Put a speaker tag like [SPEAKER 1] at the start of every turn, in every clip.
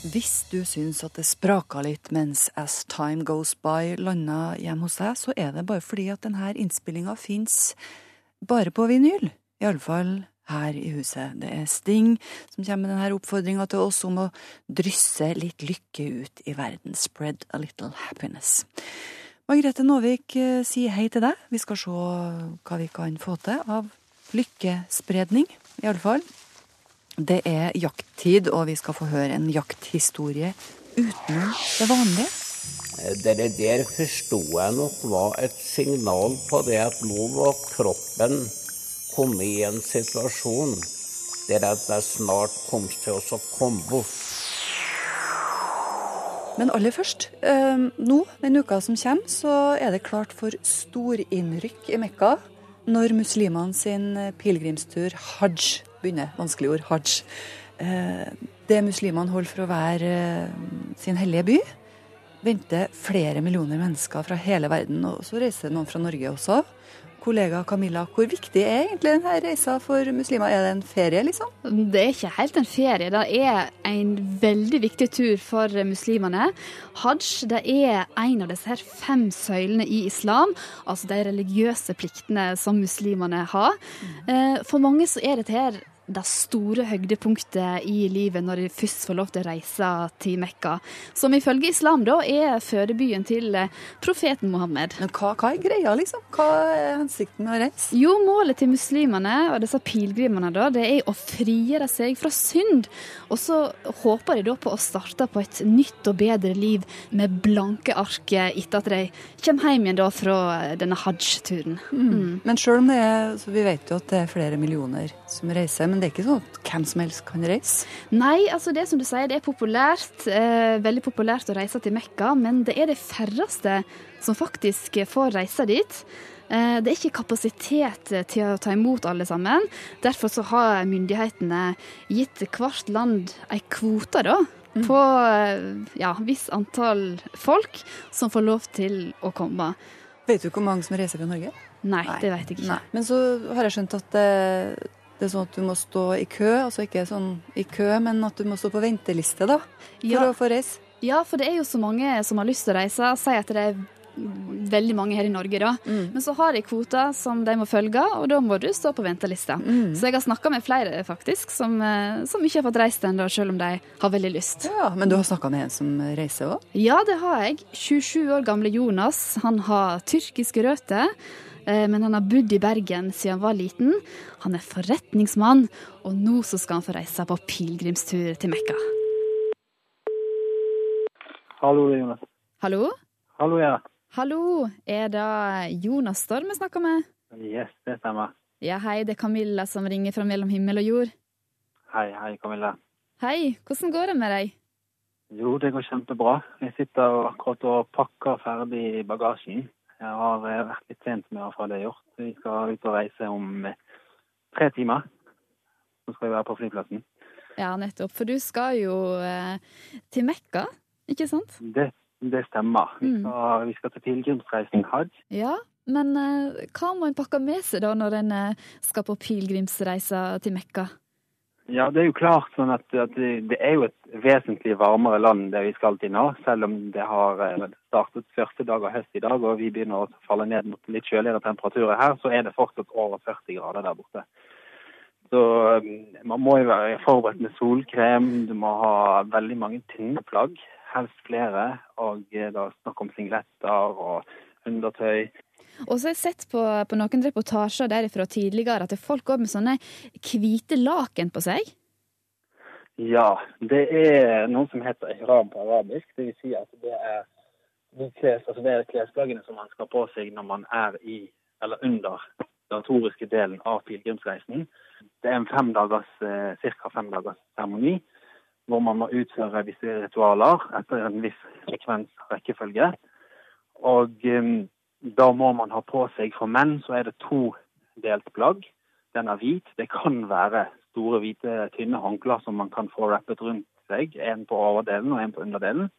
[SPEAKER 1] Hvis du syns at det spraka litt mens As Time Goes By landa hjemme hos deg, så er det bare fordi at denne innspillinga fins bare på vinyl. Iallfall her i huset. Det er Sting som kommer med denne oppfordringa til oss om å drysse litt lykke ut i verden. Spread a little happiness. Margrethe Nåvik eh, sier hei til deg. Vi skal se hva vi kan få til av lykkespredning, iallfall. Det er jakttid, og vi skal få høre en jakthistorie utenom det vanlige.
[SPEAKER 2] Det der forsto jeg nok var et signal på det at nå var kroppen kommet i en situasjon der at jeg snart kom til å komme bort.
[SPEAKER 1] Men aller først, eh, nå den uka som kommer, så er det klart for storinnrykk i Mekka når muslimene sin pilegrimstur hajj begynner. Vanskelig ord. Hajj. Eh, det muslimene holder for å være eh, sin hellige by, venter flere millioner mennesker fra hele verden. Og så reiser noen fra Norge også. Kollega Camilla, hvor viktig er egentlig denne reisa for muslimer? Er det en ferie, liksom?
[SPEAKER 3] Det er ikke helt en ferie. Det er en veldig viktig tur for muslimene. Hajj det er en av disse her fem søylene i islam, altså de religiøse pliktene som muslimene har. Mm. For mange så er dette her det store høydepunktet i livet når de først får lov til å reise til Mekka. Som ifølge islam da er fødebyen til eh, profeten Mohammed.
[SPEAKER 1] Men hva, hva, er greia, liksom? Hva er hensikten med å reise?
[SPEAKER 3] Jo, målet til muslimene og disse pilegrimene da, det er å frigjøre seg fra synd. Og så håper de da på å starte på et nytt og bedre liv med blanke ark etter at de kommer hjem igjen da fra denne hajj-turen.
[SPEAKER 1] Mm. Mm. Men sjøl om det er, så vi vet jo at det er flere millioner som reiser. men det er ikke sånn at hvem som helst kan reise?
[SPEAKER 3] Nei, altså det som du sier, det er populært. Eh, veldig populært å reise til Mekka, men det er de færreste som faktisk får reise dit. Eh, det er ikke kapasitet til å ta imot alle sammen. Derfor så har myndighetene gitt hvert land ei kvote, da. Mm. På eh, ja, viss antall folk som får lov til å komme.
[SPEAKER 1] Vet du hvor mange som reiser fra Norge?
[SPEAKER 3] Nei, Nei. det vet jeg ikke. Nei.
[SPEAKER 1] Men så har jeg skjønt at eh, det er sånn at du må stå i kø, altså ikke sånn i kø, men at du må stå på venteliste da, for ja. å få reise.
[SPEAKER 3] Ja, for det er jo så mange som har lyst til å reise. Si at det er veldig mange her i Norge, da. Mm. Men så har de kvoter som de må følge, og da må du stå på ventelista. Mm. Så jeg har snakka med flere faktisk som, eh, som, ikke har fått reist ennå, selv om de har veldig lyst.
[SPEAKER 1] Ja, Men du har snakka med en som reiser òg?
[SPEAKER 3] Ja, det har jeg. 27 år gamle Jonas. Han har tyrkiske røtter. Eh, men han har bodd i Bergen siden han var liten. Han er forretningsmann, og nå så skal han få reise på pilegrimstur til Mekka.
[SPEAKER 4] Hallo, det er Jonas.
[SPEAKER 3] Hallo?
[SPEAKER 4] Hallo, ja.
[SPEAKER 3] Hallo, er det Jonas Storm vi snakker med?
[SPEAKER 4] Yes, det stemmer.
[SPEAKER 3] Ja, hei, det er Camilla som ringer fra mellom himmel og jord.
[SPEAKER 4] Hei, hei, Camilla.
[SPEAKER 3] Hei, hvordan går det med deg?
[SPEAKER 4] Jo, det går kjempebra. Jeg sitter akkurat og pakker ferdig bagasjen. Jeg har eh, vært litt sent med få det gjort. Vi skal ut og reise om eh, tre timer. Så skal vi være på flyplassen.
[SPEAKER 3] Ja, nettopp. For du skal jo eh, til Mekka, ikke sant?
[SPEAKER 4] Det, det stemmer. Vi mm. skal, mm. vi skal til pilegrimsreisen hajj.
[SPEAKER 3] Ja, men hva må en pakke med seg da når en skal på pilegrimsreise til Mekka?
[SPEAKER 4] Ja, det er jo klart sånn at, at det, er jo et vesentlig varmere land det vi skal til nå. Selv om det har eh, startet første dag av høst i dag og vi begynner å falle ned mot litt kjøligere temperaturer her, så er det fortsatt over 40 grader der borte. Så eh, man må jo være forberedt med solkrem, du må ha veldig mange tynne plagg, helst flere. Og eh, da snakk om singletter og undertøy.
[SPEAKER 3] Og så har jeg sett på, på noen reportasjer derifra tidligere at folk går med sånne hvite laken på seg.
[SPEAKER 4] Ja, det er noe som heter ihram på arabisk. Det vil si at det er de kles, altså det er klesplaggene som man skal på seg når man er i, eller under den datoriske delen av pilegrimsreisen. Det er en fem dagers, eh, ca. fem dagers seremoni hvor man må utføre visse ritualer etter en viss frekvens rekkefølge. Og um, da må man ha på seg For menn så er det to delt plagg. Den er hvit. Det kan være store, hvite, tynne håndklær som man kan få rappet rundt seg. En på overdelen og en på underdelen.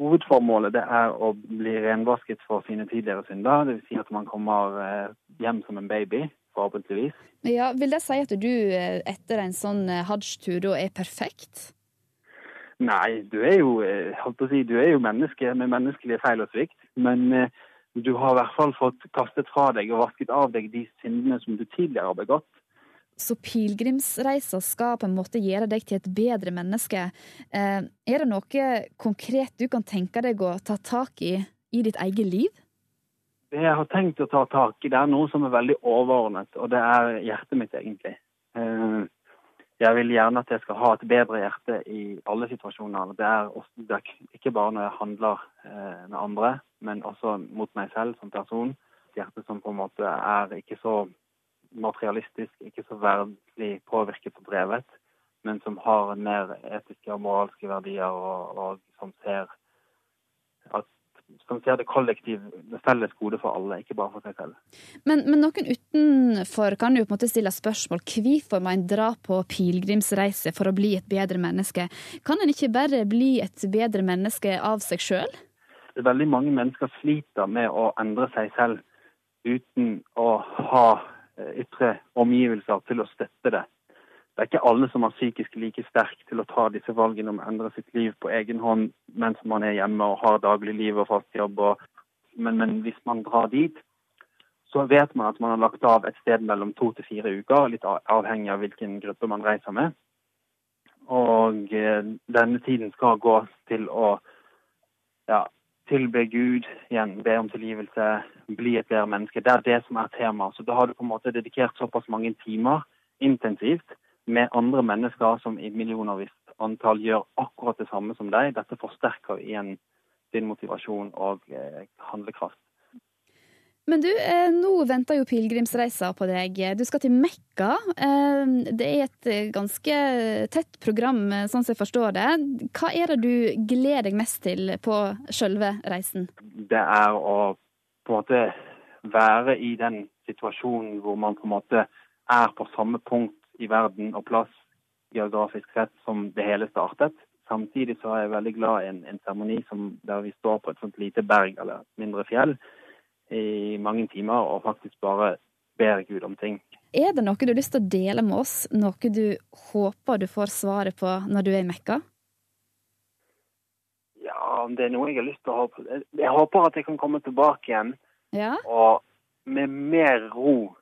[SPEAKER 4] Hovedformålet det er å bli renvasket for sine tidligere synder. Dvs. Si at man kommer eh, hjem som en baby, forhåpentligvis.
[SPEAKER 3] Ja, Vil det si at du eh, etter en sånn eh, hajj-tur da er perfekt?
[SPEAKER 4] Nei, du er jo holdt på å si, du er jo menneske med menneskelige feil og svikt. Men du har i hvert fall fått kastet fra deg og vasket av deg de syndene som du tidligere har begått.
[SPEAKER 3] Så pilegrimsreisa skal på en måte gjøre deg til et bedre menneske. Eh, er det noe konkret du kan tenke deg å ta tak i i ditt eget liv?
[SPEAKER 4] Det jeg har tenkt å ta tak i, det er noe som er veldig overordnet, og det er hjertet mitt, egentlig. Eh, jeg vil gjerne at jeg skal ha et bedre hjerte i alle situasjoner. Det er, ikke bare når jeg handler eh, med andre, men også mot meg selv som person. Et hjerte som på en måte er ikke så materialistisk, ikke så verdslig påvirket og drevet, men som har mer etiske og moralske verdier, og, og som ser at som ser det kollektiv, det felles gode for alle, ikke bare for seg selv.
[SPEAKER 3] Men, men noen utenfor kan jo på en måte stille spørsmål hvorfor man drar på pilegrimsreise for å bli et bedre menneske. Kan en ikke bare bli et bedre menneske av seg sjøl?
[SPEAKER 4] Veldig mange mennesker sliter med å endre seg selv uten å ha eh, ytre omgivelser til å støtte det det er ikke alle som er psykisk like sterk til å ta disse valgene om å endre sitt liv på egen hånd mens man er hjemme og har dagligliv og fast jobb. Og, men, men, hvis man drar dit, så vet man at man har lagt av et sted mellom to til fire uker, litt avhengig av hvilken gruppe man reiser med. Og eh, denne tiden skal gå til å ja, tilbe Gud, igjen be om tilgivelse, bli et bedre menneske. Det er det som er temaet. Så da har du på en måte dedikert såpass mange timer intensivt med andre mennesker som i millionervis antall gjør akkurat det samme som deg. Dette forsterker igjen din motivasjon og eh, handlekraft.
[SPEAKER 3] Men du, eh, nå venter jo pilegrimsreiser på deg. Du skal til Mekka. Eh, det er et eh, ganske tett program, sånn som jeg forstår det. Hva er det du gleder deg mest til på sjølve reisen?
[SPEAKER 4] Det er å på en måte være i den situasjonen hvor man på en måte er på samme punkt i verden og plass geografisk sett som det hele startet. Samtidig så er jeg veldig glad i en seremoni der vi står på et sånt lite berg eller mindre fjell i mange timer og faktisk bare ber Gud om ting.
[SPEAKER 3] Er det noe du har lyst til å dele med oss, noe du håper du får svaret på når du er i Mekka?
[SPEAKER 4] Ja, om det er noe jeg har lyst til å håpe Jeg håper at jeg kan komme tilbake igjen
[SPEAKER 3] ja.
[SPEAKER 4] og med mer ro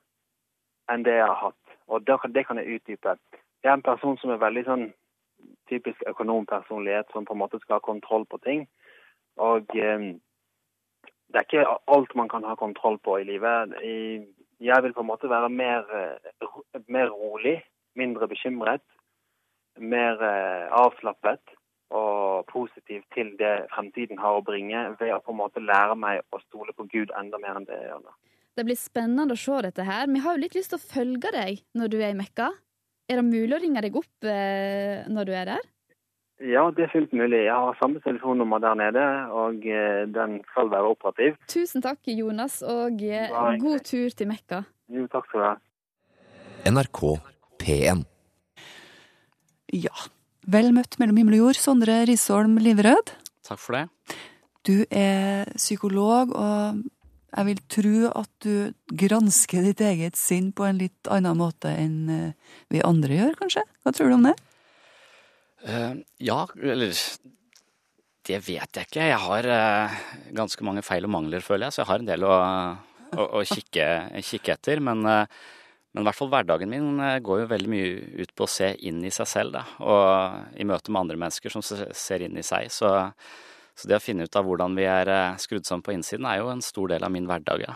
[SPEAKER 4] enn det jeg har hatt. Og det kan jeg utdype. Jeg er en person som er veldig sånn typisk økonompersonlighet, som på en måte skal ha kontroll på ting. Og eh, det er ikke alt man kan ha kontroll på i livet. jeg vil på en måte være mer, eh, mer rolig, mindre bekymret, mer eh, avslappet og positiv til det fremtiden har å bringe, ved å på en måte lære meg å stole på Gud enda mer enn det jeg gjør nå.
[SPEAKER 3] Det blir spennende å se dette her. Vi har jo litt lyst til å følge deg når du er i Mekka. Er det mulig å ringe deg opp eh, når du er der?
[SPEAKER 4] Ja, det er fullt mulig. Jeg har samme telefonnummer der nede, og eh, den skal være operativ.
[SPEAKER 3] Tusen takk, Jonas, og eh, god tur til Mekka.
[SPEAKER 4] Jo, takk skal du ha.
[SPEAKER 5] NRK P1
[SPEAKER 1] Ja. Vel møtt mellom himmel og jord, Sondre Risholm Liverød.
[SPEAKER 6] Takk for det.
[SPEAKER 1] Du er psykolog, og jeg vil tro at du gransker ditt eget sinn på en litt annen måte enn eh, vi andre gjør, kanskje? Hva tror du om det?
[SPEAKER 6] Uh, ja, eller Det vet jeg ikke. Jeg har uh, ganske mange feil og mangler, føler jeg, så jeg har en del å, å, å kikke, kikke, etter. Men, uh, men, i hvert fall hverdagen min går jo veldig mye ut på å se inn i seg selv, da. Og i møte med andre mennesker som ser inn i seg. Så så det å finne ut av hvordan vi er eh, skrudd sammen på innsiden, er jo en stor del av min hverdag, ja.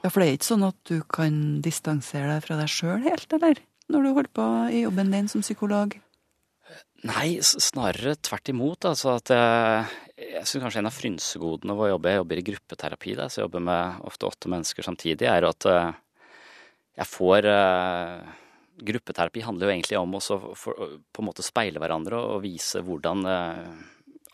[SPEAKER 1] Ja, for det er ikke sånn at du kan distansere deg fra deg sjøl helt, eller? Når du holder på i jobben din som psykolog?
[SPEAKER 6] Nei, snarere tvert imot. Altså at jeg, jeg syns kanskje en av frynsegodene ved å jobbe Jeg jobber i gruppeterapi, da, så jeg jobber med ofte åtte mennesker samtidig, er at eh, jeg får eh, Gruppeterapi handler jo egentlig om å på en måte speile hverandre og vise hvordan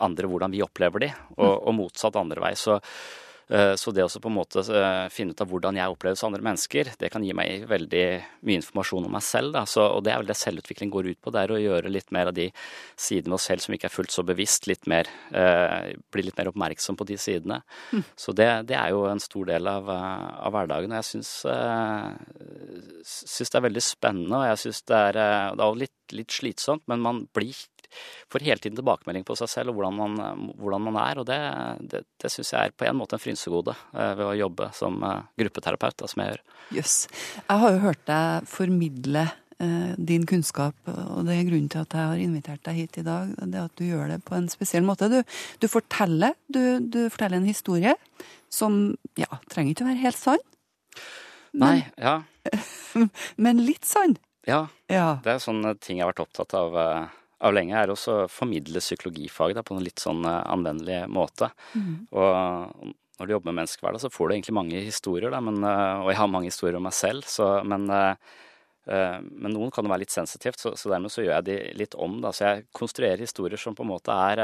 [SPEAKER 6] andre hvordan vi opplever de, og, og motsatt andre vei. Så, eh, så det å på en måte eh, finne ut av hvordan jeg oppleves av andre mennesker, det kan gi meg veldig mye informasjon om meg selv. Så, og det er vel det selvutvikling går ut på. Det er å gjøre litt mer av de sidene ved oss selv som ikke er fullt så bevisst. Litt mer, eh, bli litt mer oppmerksom på de sidene. Mm. Så det, det, er jo en stor del av, eh, av hverdagen. Og jeg syns, eh, syns, det er veldig spennende, og jeg syns det er, det er litt, litt slitsomt, men man blir får hele tiden tilbakemelding på seg selv og hvordan man, hvordan man er. Og det, det, det syns jeg er på en måte en frynsegode eh, ved å jobbe som eh, gruppeterapeut, da, som jeg gjør.
[SPEAKER 1] Jøss. Yes. Jeg har jo hørt deg formidle eh, din kunnskap, og det er grunnen til at jeg har invitert deg hit i dag. Det er at du gjør det på en spesiell måte. Du, du forteller, du, du forteller en historie som ja, trenger ikke å være helt sann.
[SPEAKER 6] Nei, ja.
[SPEAKER 1] men litt sann.
[SPEAKER 6] Ja.
[SPEAKER 1] Ja.
[SPEAKER 6] Det er sånne ting jeg har vært opptatt av, av lenge. er også å formidle psykologifag da, på en litt sånn eh, anvendelig måte. Og når du jobber med menneskeverd, så får du egentlig mange historier, da, men, eh, og jeg har mange historier om meg selv, så, men, eh, men noen kan jo være litt sensitivt, så, så dermed så gjør jeg de litt om. Da. Så jeg konstruerer historier som på en måte er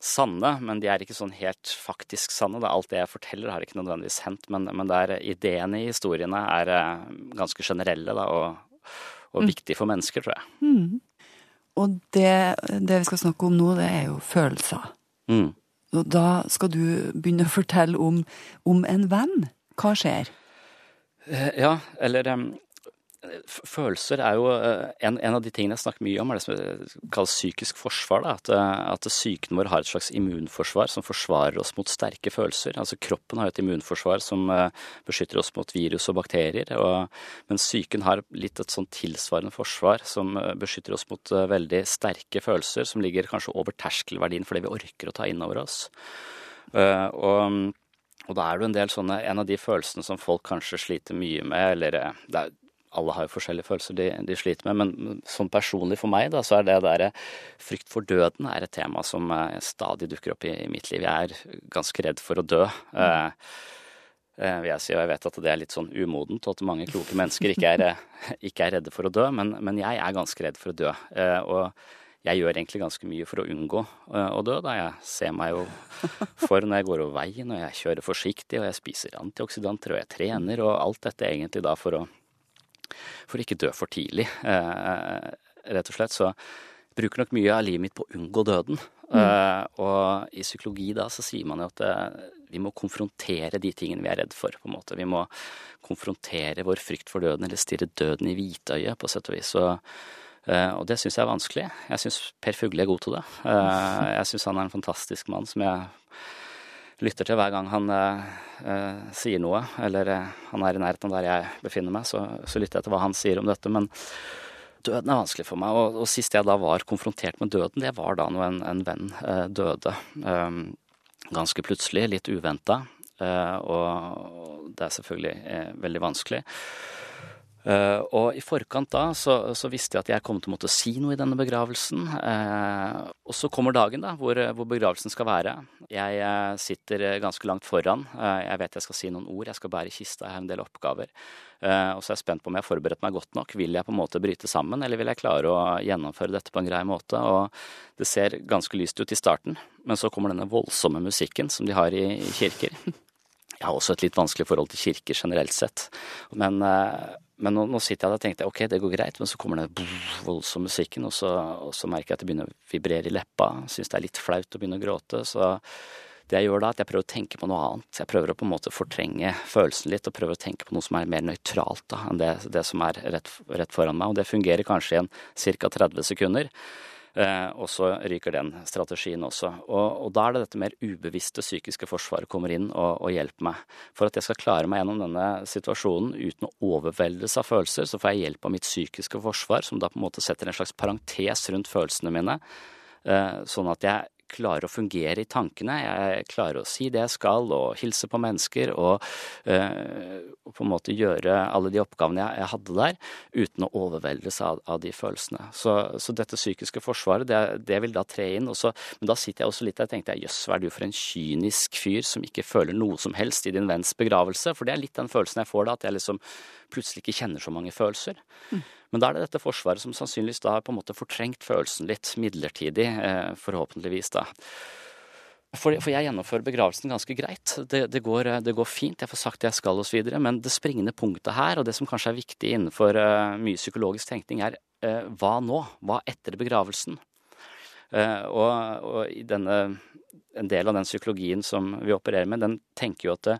[SPEAKER 6] sanne, men de er ikke sånn helt faktisk sanne. Da. Alt det jeg forteller har ikke nødvendigvis hendt, men, men det er, ideene i historiene er ganske generelle da, og, og viktige for mennesker, tror jeg.
[SPEAKER 1] Og det, det vi skal snakke om nå, det er jo følelser.
[SPEAKER 6] Mm.
[SPEAKER 1] Og da skal du begynne å fortelle om, om en venn. Hva skjer?
[SPEAKER 6] Eh, Ja, eller f- følelser er jo eh, en, en av de tingene jeg snakker mye om, er det som kalles psykisk forsvar. Da. At, eh, at psyken vår har et slags immunforsvar som forsvarer oss mot sterke følelser. Altså Kroppen har et immunforsvar som eh, beskytter oss mot virus og bakterier. Og, men psyken har litt et sånn tilsvarende forsvar som beskytter oss mot veldig sterke følelser, som ligger kanskje over terskelverdien for det vi orker å ta inn over oss. Og og da er det en del sånne, en av de følelsene som folk kanskje sliter mye med, eller det er, alle har jo forskjellige følelser de, de sliter med, men sånn personlig for meg, da, så er det der frykt for døden er et tema som eh, stadig dukker opp i, i mitt liv. Jeg er ganske redd for å dø. Mm. Uh, jeg sier, jeg vet at det er litt sånn umodent, og at mange kloke mennesker ikke er, ikke er redde for å dø, men, men jeg er ganske redd for å dø. Og jeg gjør egentlig ganske mye for å unngå å dø. Da. Jeg ser meg jo for når jeg går over veien, og jeg kjører forsiktig, og jeg spiser antioksidanter, og jeg trener, og alt dette egentlig da for å for å ikke dø for tidlig, eh, rett og slett. Så jeg bruker nok mye av livet mitt på å unngå døden. Eh, og i psykologi da så sier man jo at eh, vi må konfrontere de tingene vi er redd for, på en måte. Vi må konfrontere vår frykt for døden, eller stirre døden i hvitøyet, på sett og vis. Og, og det syns jeg er vanskelig. Jeg syns Per Fugle er god til det. Jeg syns han er en fantastisk mann som jeg lytter til hver gang han eh, eh, sier noe, eller eh, han er i nærheten der jeg befinner meg, så, så lytter jeg til hva han sier om dette. Men døden er vanskelig for meg, og, og sist jeg da var konfrontert med døden, det var da når en, en venn eh, døde. Eh, ganske plutselig, litt uventa, eh, og det er selvfølgelig eh, veldig vanskelig. Eh, og i forkant da så, så visste jeg at jeg kom til å måtte si noe i denne begravelsen. Uh, og så kommer dagen da, hvor, hvor begravelsen skal være. Jeg uh, sitter ganske langt foran. Jeg vet jeg skal si noen ord, jeg skal bære kista, jeg har en del oppgaver. Og så er jeg spent på om jeg har forberedt meg godt nok. Vil jeg på en måte bryte sammen, eller vil jeg klare å gjennomføre dette på en grei måte? Og det ser ganske lyst ut i starten, men så kommer denne voldsomme musikken som de har i, i kirker. Jeg har også et litt vanskelig forhold til kirker generelt sett. Men, men nå, nå sitter jeg der og tenkte ok, det går greit, men så kommer den voldsomme musikken, og så, og så merker jeg at det begynner å vibrere i leppa. Syns det er litt flaut å begynne å gråte. Så det jeg gjør da, er at jeg prøver å tenke på noe annet. Jeg prøver å på en måte fortrenge følelsen litt, og prøver å tenke på noe som er mer nøytralt da, enn det, det som er rett, rett foran meg. Og det fungerer kanskje i en ca. 30 sekunder. Eh, og så ryker den strategien også. Og, og da er det dette mer ubevisste psykiske forsvaret kommer inn og, og hjelper meg. For at jeg skal klare meg gjennom denne situasjonen uten å overveldes av følelser, så får jeg hjelp av mitt psykiske forsvar, som da på en måte setter en slags parentes rundt følelsene mine. Eh, sånn at jeg klarer å fungere i tankene. Jeg klarer å si det jeg skal, og hilse på mennesker, og, og på en måte gjøre alle de oppgavene jeg, jeg hadde der, uten å overveldes av, av de følelsene. Så, så dette psykiske forsvaret, det, det vil da tre inn. Så, men da sitter jeg også litt der og tenkte jøss, hva er du for en kynisk fyr som ikke føler noe som helst i din venns begravelse? For det er litt den følelsen jeg får da, at jeg liksom plutselig ikke kjenner så mange følelser. Men da er det dette forsvaret som sannsynligvis da har på en måte fortrengt følelsen litt midlertidig, eh, forhåpentligvis da. For, jeg gjennomfører begravelsen ganske greit. Det, det, går, det går fint, jeg får sagt det jeg skal osv. Men det springende punktet her, og det som kanskje er viktig innenfor uh, mye psykologisk tenkning, er hva nå? Hva etter begravelsen? Uh, og, og denne, en del av den psykologien som vi opererer med, den tenker jo at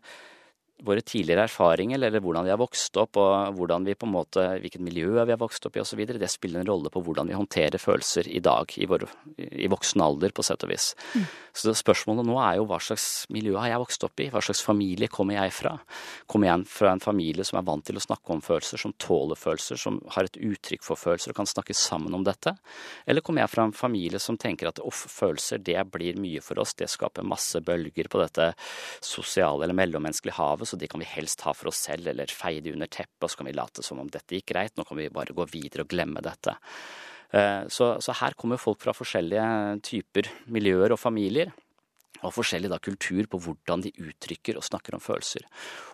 [SPEAKER 6] våre tidligere erfaringer, eller hvordan vi har vokst opp, og hvordan vi på en måte, hvilket miljø vi har vokst opp i osv., det spiller en rolle på hvordan vi håndterer følelser i dag, i, vår, i voksen alder, på sett og vis. Mm. Så spørsmålet nå er jo hva slags miljø har jeg vokst opp i? Hva slags familie kommer jeg fra? Kommer jeg fra en familie som er vant til å snakke om følelser, som tåler følelser, som har et uttrykk for følelser og kan snakke sammen om dette? Eller kommer jeg fra en familie som tenker at uff, følelser det blir mye for oss, det skaper masse bølger på dette sosiale eller mellommenneskelige havet, så de kan vi helst ha for oss selv, eller feie de under teppet, og så kan vi late som om dette gikk greit, nå kan vi bare gå videre og glemme dette. Eh, så, så her kommer folk fra forskjellige typer miljøer og familier og forskjellig da, kultur på hvordan de uttrykker og snakker om følelser.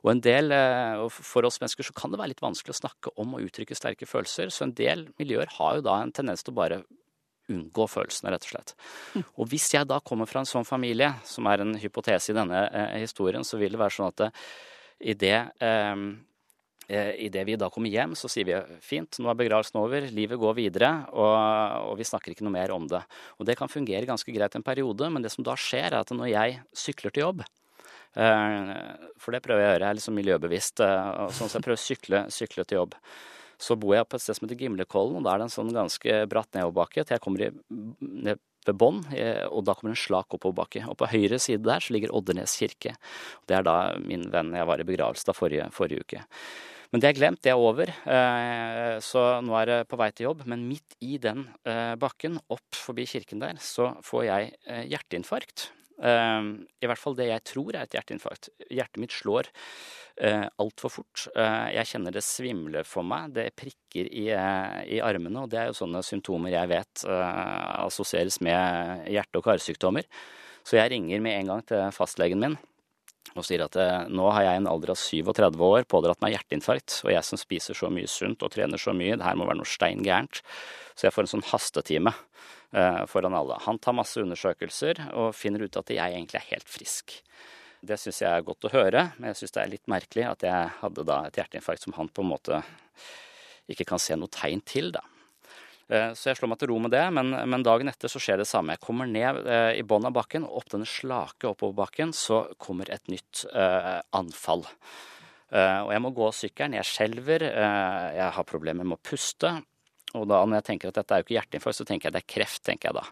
[SPEAKER 6] Og en del, eh, For oss mennesker så kan det være litt vanskelig å snakke om og uttrykke sterke følelser, så en del miljøer har jo da en tendens til å bare unngå følelsene, rett og slett. Og hvis jeg da kommer fra en sånn familie, som er en hypotese i denne eh, historien, så vil det være sånn at det, i det eh, eh Idet vi da kommer hjem, så sier vi fint, nå er begravelsen over, livet går videre, og, og, vi snakker ikke noe mer om det. Og det kan fungere ganske greit en periode, men det som da skjer, er at når jeg sykler til jobb, eh, for det prøver jeg å gjøre, jeg er liksom miljøbevisst, eh, sånn så jeg prøver å sykle, sykle til jobb. Så bor jeg på et sted som heter Gimlekollen, og da er det en sånn ganske bratt nedoverbakke til jeg kommer i, ned ved bånn, eh, og da kommer en slak oppoverbakke. Og på høyre side der så ligger Oddernes kirke. Det er da min venn jeg var i begravelse da forrige, forrige uke. Men det er glemt, det er over. Eh, så nå er det på vei til jobb. Men midt i den eh, bakken, opp forbi kirken der, så får jeg hjerteinfarkt. I hvert fall det jeg tror er et hjerteinfarkt. Hjertet mitt slår eh, altfor fort. Eh, jeg kjenner det svimler for meg. Det prikker i, eh, i, armene, og det er jo sånne symptomer jeg vet assosieres med hjerte- og karsykdommer. Så jeg ringer med en gang til fastlegen min og sier at eh, nå har jeg en alder av 37 år pådratt meg hjerteinfarkt, og jeg som spiser så mye sunt og trener så mye, det her må være noe stein gærent. Så jeg får en sånn hastetime eh, foran alle. Han tar masse undersøkelser og finner ut at jeg egentlig er helt frisk. Det syns jeg er godt å høre, men jeg syns det er litt merkelig at jeg hadde da et hjerteinfarkt som han på en måte ikke kan se noe tegn til, da. Eh, så jeg slår meg til ro med det, men, men, dagen etter så skjer det samme. Jeg kommer ned eh, i bunnen av bakken, og opp denne slake oppover bakken så kommer et nytt uh, anfall. Uh, og jeg må gå sykkelen, jeg skjelver, uh, jeg har problemer med å puste. Og da når jeg tenker at dette er jo ikke hjerteinfarkt, så tenker jeg det er kreft, tenker jeg da.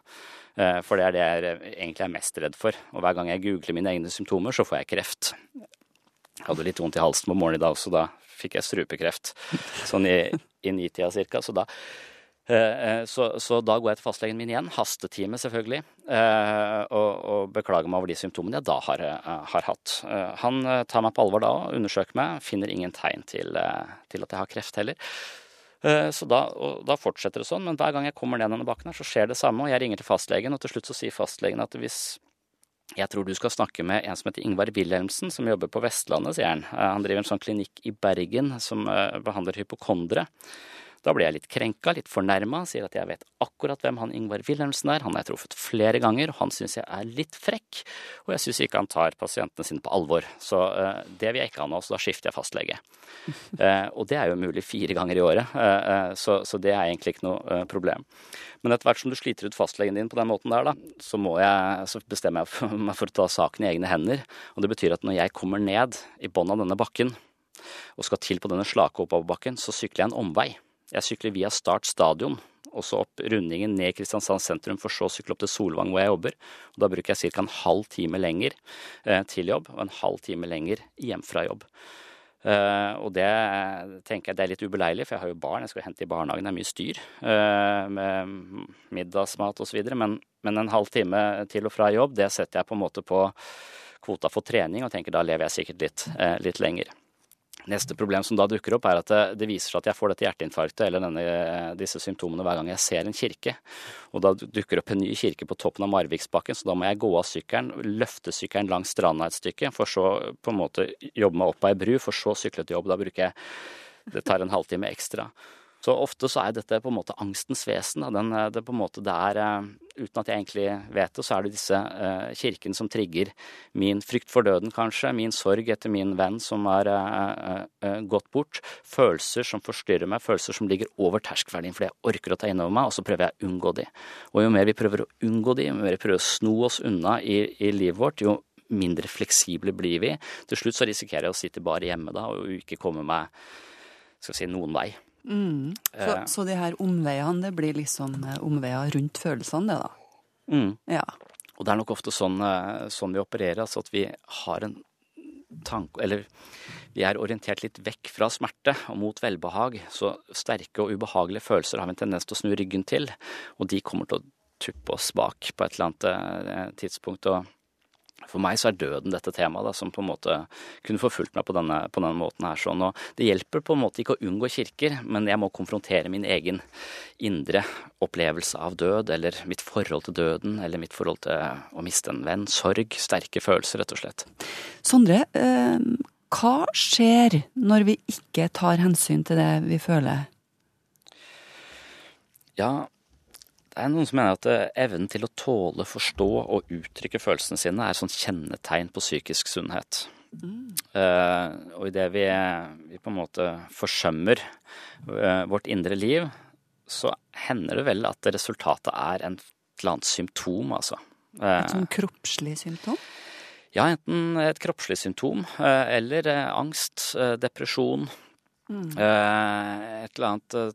[SPEAKER 6] Uh, for det er det jeg egentlig er mest redd for. Og hver gang jeg googler mine egne symptomer, så får jeg kreft. Jeg hadde litt vondt i halsen på morgenen i dag, så da fikk jeg strupekreft. Sånn i, i nitida cirka. Så da, så, så da går jeg til fastlegen min igjen, hastetime selvfølgelig, og, og beklager meg over de symptomene jeg da har, har, hatt. Han tar meg på alvor da, og undersøker meg, finner ingen tegn til, til at jeg har kreft heller. Eh, så da, da, fortsetter det sånn, men hver gang jeg kommer ned denne bakken her, så skjer det samme, og jeg ringer til fastlegen, og til slutt så sier fastlegen at hvis jeg tror du skal snakke med en som heter Ingvar Wilhelmsen, som jobber på Vestlandet, sier han. Eh, han driver en sånn klinikk i Bergen som eh, behandler hypokondere. Da blir jeg litt krenka, litt fornærma, sier at jeg vet akkurat hvem han Ingvar Wilhelmsen er. Han har jeg truffet flere ganger, og han syns jeg er litt frekk. Og jeg syns ikke han tar pasientene sine på alvor. Så uh, det vil jeg ikke ha nå, så da skifter jeg fastlege. Uh, og det er jo mulig fire ganger i året, uh, så, så, det er egentlig ikke noe problem. Men etter hvert som du sliter ut fastlegen din på den måten der, da, så, jeg, så bestemmer jeg meg for å ta saken i egne hender. Og det betyr at når jeg kommer ned i bånn av denne bakken, og skal til på denne slake oppoverbakken, så sykler jeg en omvei. Jeg sykler via Start stadion, og så opp rundingen ned Kristiansand sentrum, for så å sykle opp til Solvang hvor jeg jobber. Og da bruker jeg ca. en halv time lenger eh, til jobb, og en halv time lenger hjem fra jobb. Uh, og det tenker jeg det er litt ubeleilig, for jeg har jo barn, jeg skal hente i barnehagen, det er mye styr uh, med middagsmat osv. Men, men en halv time til og fra jobb, det setter jeg på en måte på kvota for trening, og tenker da lever jeg sikkert litt, uh, litt lenger. Neste problem som da dukker opp, er at det, viser seg at jeg får dette hjerteinfarktet eller denne, disse symptomene hver gang jeg ser en kirke. Og da dukker opp en ny kirke på toppen av Marviksbakken, så da må jeg gå av sykkelen, løfte sykkelen langs stranda et stykke, for så på en måte jobbe meg opp av ei bru, for så sykle til jobb. Da bruker jeg Det tar en halvtime ekstra. Så ofte så er dette på en måte angstens vesen. Den, det er på en måte det er, eh, Uten at jeg egentlig vet det, så er det disse uh, kirkene som trigger min frykt for døden, kanskje. Min sorg etter min venn som har uh, uh, gått bort. Følelser som forstyrrer meg, følelser som ligger over terskelverdien fordi jeg orker å ta inn over meg, og så prøver jeg å unngå de. Og jo mer vi prøver å unngå de, jo mer vi prøver å sno oss unna i, i livet vårt, jo mindre fleksible blir vi. Til slutt så risikerer jeg å sitte bare hjemme da og ikke komme meg skal si, noen vei.
[SPEAKER 1] Mm. Så,
[SPEAKER 6] Eh.
[SPEAKER 1] så de her omveiene, det blir liksom omveier rundt følelsene, det da?
[SPEAKER 6] Mm.
[SPEAKER 1] Ja.
[SPEAKER 6] Og det er nok ofte sånn, eh, sånn vi opererer, altså at vi har en tanke Eller vi er orientert litt vekk fra smerte og mot velbehag. Så sterke og ubehagelige følelser har vi en tendens til å snu ryggen til, og de kommer til å tuppe oss bak på et eller annet tidspunkt. og for meg så er døden dette temaet da, som på en måte kunne forfulgt meg på denne, på denne måten her. Sånn. Og det hjelper på en måte ikke å unngå kirker, men jeg må konfrontere min egen indre opplevelse av død, eller mitt forhold til døden, eller mitt forhold til å miste en venn. Sorg, sterke følelser, rett og slett.
[SPEAKER 1] Sondre, eh, hva skjer når vi ikke tar hensyn til det vi føler?
[SPEAKER 6] Ja, det er noen som mener at eh, evnen til å tåle, forstå og uttrykke følelsene sine er sånn kjennetegn på psykisk sunnhet. Eh, og idet vi, vi på en måte forsømmer uh, vårt indre liv, så hender det vel at resultatet er en, et eller annet symptom, altså. Uh,
[SPEAKER 1] Et sånn kroppslig symptom?
[SPEAKER 6] ja, enten et kroppslig symptom eller angst, depresjon. Eh, et eller annet eh,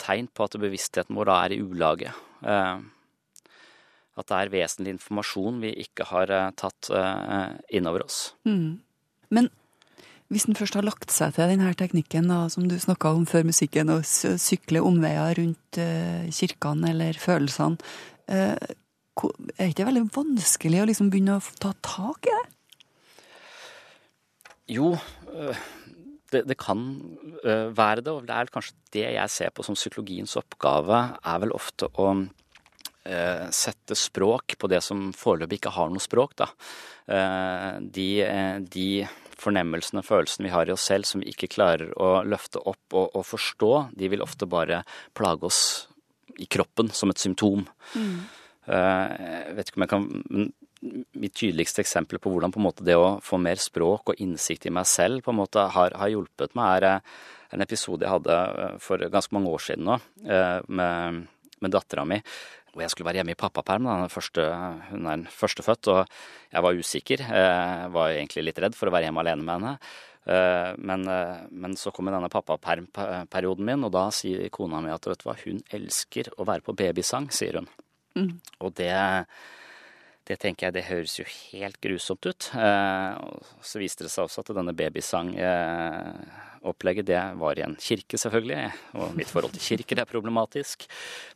[SPEAKER 6] tegn på at bevisstheten vår da er i ulage. Eh, at det er vesentlig informasjon vi ikke har tatt innover oss.
[SPEAKER 1] Mm. Men hvis en først har lagt seg til denne teknikken da, som du snakka om før musikken, å sykle omveier rundt kirkene eller følelsene, er ikke det veldig vanskelig å liksom begynne å ta tak i det?
[SPEAKER 6] Jo, det, det kan øh, være det, og det er kanskje det jeg ser på som psykologiens oppgave, er vel ofte å øh, sette språk på det som foreløpig ikke har noe språk, da. Eh, De, eh, de fornemmelsene, følelsene vi har i oss selv som vi ikke klarer å løfte opp og, og forstå, de vil ofte bare plage oss i kroppen som et symptom. Eh, Jeg vet ikke om jeg kan Mitt tydeligste eksempel på hvordan på måte det å få mer språk og innsikt i meg selv på en måte har, har hjulpet meg, er eh, en episode jeg hadde eh, for ganske mange år siden nå eh, med, med dattera mi. Hvor jeg skulle være hjemme i pappaperm. da, første- Hun er den førstefødt, og jeg var usikker. Jeg var egentlig litt redd for å være hjemme alene med henne. Men, men så kommer denne pappapermperioden min, og da sier kona mi at vet du hva, hun elsker å være på babysang, sier hun. Og det, det tenker jeg, det høres jo helt grusomt ut. Eh, så viste det seg også at denne babysangopplegget, det var i en kirke, selvfølgelig. Og mitt forhold til kirker er problematisk.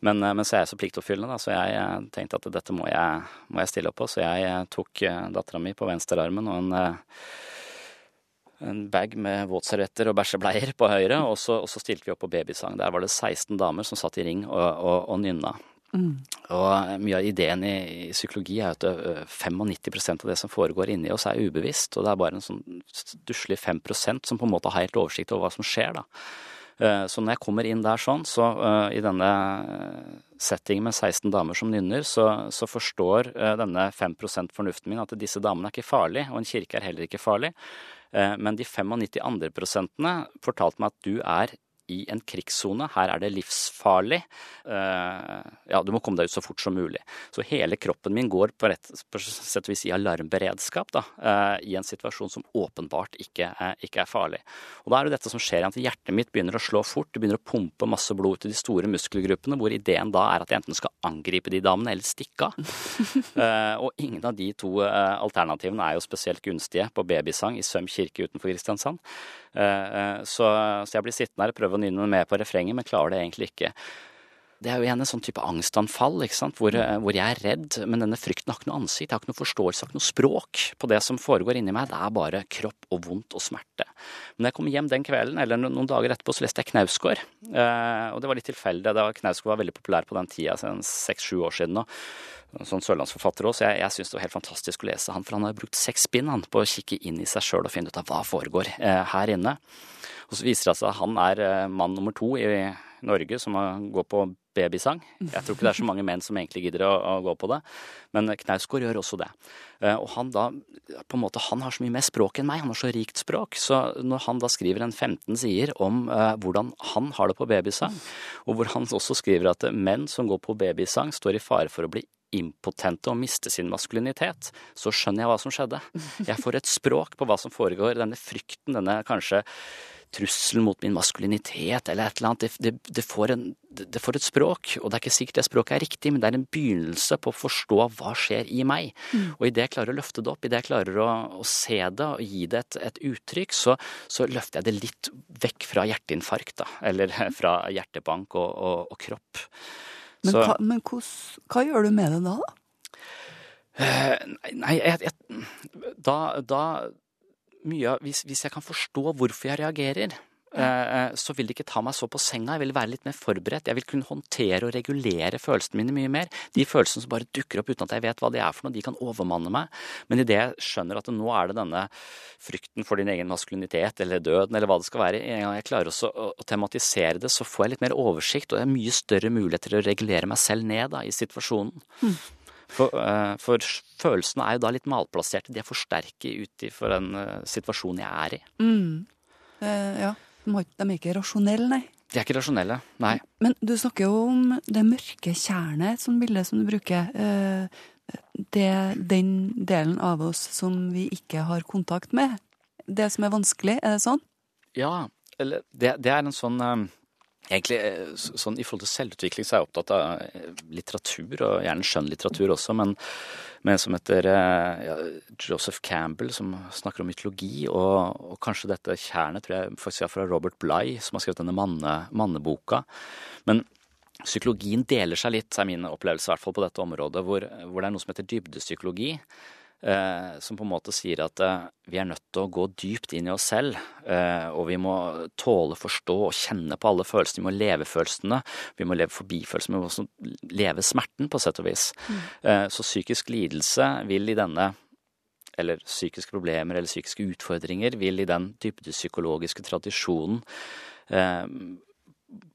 [SPEAKER 6] Men, eh, men så er jeg så pliktoppfyllende, da, så jeg eh, tenkte at dette må jeg, må jeg stille opp på. Så jeg eh, tok eh, dattera mi på venstrearmen og en eh, en bag med våtservietter og bæsjebleier på høyre, og så, og så stilte vi opp på babysang. Der var det 16 damer som satt i ring og, og, og nynna. Og mye av ideen i, i psykologi er at 95% av det som foregår inni oss, er ubevisst. Og det er bare en sånn stusslig 5% som på en måte har helt oversikt over hva som skjer, da. Eh, Så når jeg kommer inn der sånn, så eh, i denne eh, settingen med 16 damer som nynner, så, så forstår eh, denne 5 fornuften min at disse damene er ikke farlige, og en kirke er heller ikke farlig. Eh, Men de 95 andre prosentene fortalte meg at du er i en krigssone. Her er det livsfarlig. Eh, Ja, du må komme deg ut så fort som mulig. Så hele kroppen min går på, rett, på sett og vis i alarmberedskap da, eh, i en situasjon som åpenbart ikke er, ikke er farlig. Og da er det dette som skjer, at hjertet mitt begynner å slå fort. Det begynner å pumpe masse blod ut i de store muskelgruppene, hvor ideen da er at jeg enten skal angripe de damene eller stikke av. Eh, og ingen av de to alternativene er jo spesielt gunstige på babysang i Søm kirke utenfor Kristiansand. Eh, eh, så, så jeg blir sittende her og prøve å nynne med på refrenget, men klarer det egentlig ikke. Det er jo igjen en sånn type angstanfall? Hvor, eh, hvor jeg er redd, men denne frykten har ikke noe ansikt, jeg har ikke noe forståelse, jeg har ikke noe språk på det som foregår inni meg. Det er bare kropp og vondt og smerte. Men da jeg kom hjem den kvelden, eller noen dager etterpå, så leste jeg Knausgård. Eh, og det var litt tilfeldig, da Knausgård var veldig populær på den tida, sånn seks-sju år siden nå. Sånn sørlandsforfatter også, så jeg, jeg syns det var helt fantastisk å lese han, for han har brukt seks bind på å kikke inn i seg sjøl og finne ut av hva foregår eh, her inne. Og så viser det seg at han er eh, mann nummer to i Norge som går på babysang. Jeg tror ikke det er så mange menn som egentlig gidder å, å gå på det, men Knausgård gjør også det. Eh, Og han da, på en måte, han har så mye mer språk enn meg, han har så rikt språk, så når han da skriver en 15 sider om eh, hvordan han har det på babysang, og hvor han også skriver at menn som går på babysang står i fare for å bli impotente og miste sin maskulinitet, så skjønner jeg hva som skjedde. Jeg får et språk på hva som foregår. Denne frykten, denne kanskje trusselen mot min maskulinitet eller et eller annet, det, det, det, får en, det, får et språk. Og det er ikke sikkert det språket er riktig, men det er en begynnelse på å forstå hva skjer i meg. Mm. Og idet jeg klarer å løfte det opp, idet jeg klarer å, å, se det og gi det et, et uttrykk, så, så, løfter jeg det litt vekk fra hjerteinfarkt, da. Eller fra hjertebank og, og, og kropp.
[SPEAKER 1] Men, hva, men hos, hva, gjør du med det da, da?
[SPEAKER 6] Uh, nei, jeg, jeg, da, da mye hvis, hvis, jeg kan forstå hvorfor jeg reagerer, så vil det ikke ta meg så på senga. Jeg vil være litt mer forberedt. Jeg vil kunne håndtere og regulere følelsene mine mye mer. De følelsene som bare dukker opp uten at jeg vet hva de er for noe, de kan overmanne meg. Men idet jeg skjønner at nå er det denne frykten for din egen maskulinitet eller døden eller hva det skal være, en gang jeg klarer også å, tematisere det, så får jeg litt mer oversikt, og jeg har mye større mulighet til å regulere meg selv ned da, i situasjonen. Mm. For, uh, for, følelsene er jo da litt malplasserte. De er for sterke ut for den situasjonen jeg er i.
[SPEAKER 1] Mm. Uh, ja. De, er ikke rasjonelle, nei.
[SPEAKER 6] De er ikke rasjonelle, nei.
[SPEAKER 1] Men du snakker jo om det mørke tjernet, sånt bilde som du bruker. Det, den delen av oss som vi ikke har kontakt med. Det som er vanskelig, er det sånn?
[SPEAKER 6] Ja, eller det, det er en sånn Egentlig, eh, sånn I forhold til selvutvikling så er jeg opptatt av eh, litteratur, og gjerne skjønnlitteratur også, men med en som heter eh, ja, Joseph Campbell, som snakker om mytologi, og, og kanskje dette kjernet tror jeg faktisk er fra Robert Bligh, som har skrevet denne manne, manneboka. Men psykologien deler seg litt, er min opplevelse i hvert fall på dette området, hvor, hvor det er noe som heter dybdepsykologi. Eh, som på en måte sier at eh, vi er nødt til å gå dypt inn i oss selv. Eh, og vi må tåle, forstå og kjenne på alle følelsene. Vi må leve følelsene. Vi må leve forbi følelsene. Vi må også leve smerten, på sett og vis. Mm. så psykisk lidelse vil i denne eller psykiske problemer eller psykiske utfordringer vil i den dybdepsykologiske tradisjonen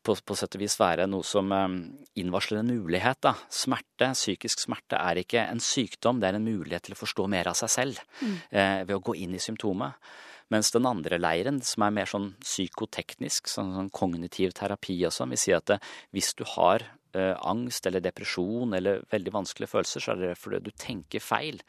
[SPEAKER 6] på, på sett og vis være noe som um, innvarsler en mulighet. Da. Smerte, psykisk smerte, er ikke en sykdom, det er en mulighet til å forstå mer av seg selv mm. eh, ved å gå inn i symptomet. Mens den andre leiren, som er mer sånn psykoteknisk, sånn, sånn kognitiv terapi og sånn, vil si at det, eh, hvis du har eh, angst eller depresjon eller veldig vanskelige følelser, så er det fordi du tenker feil.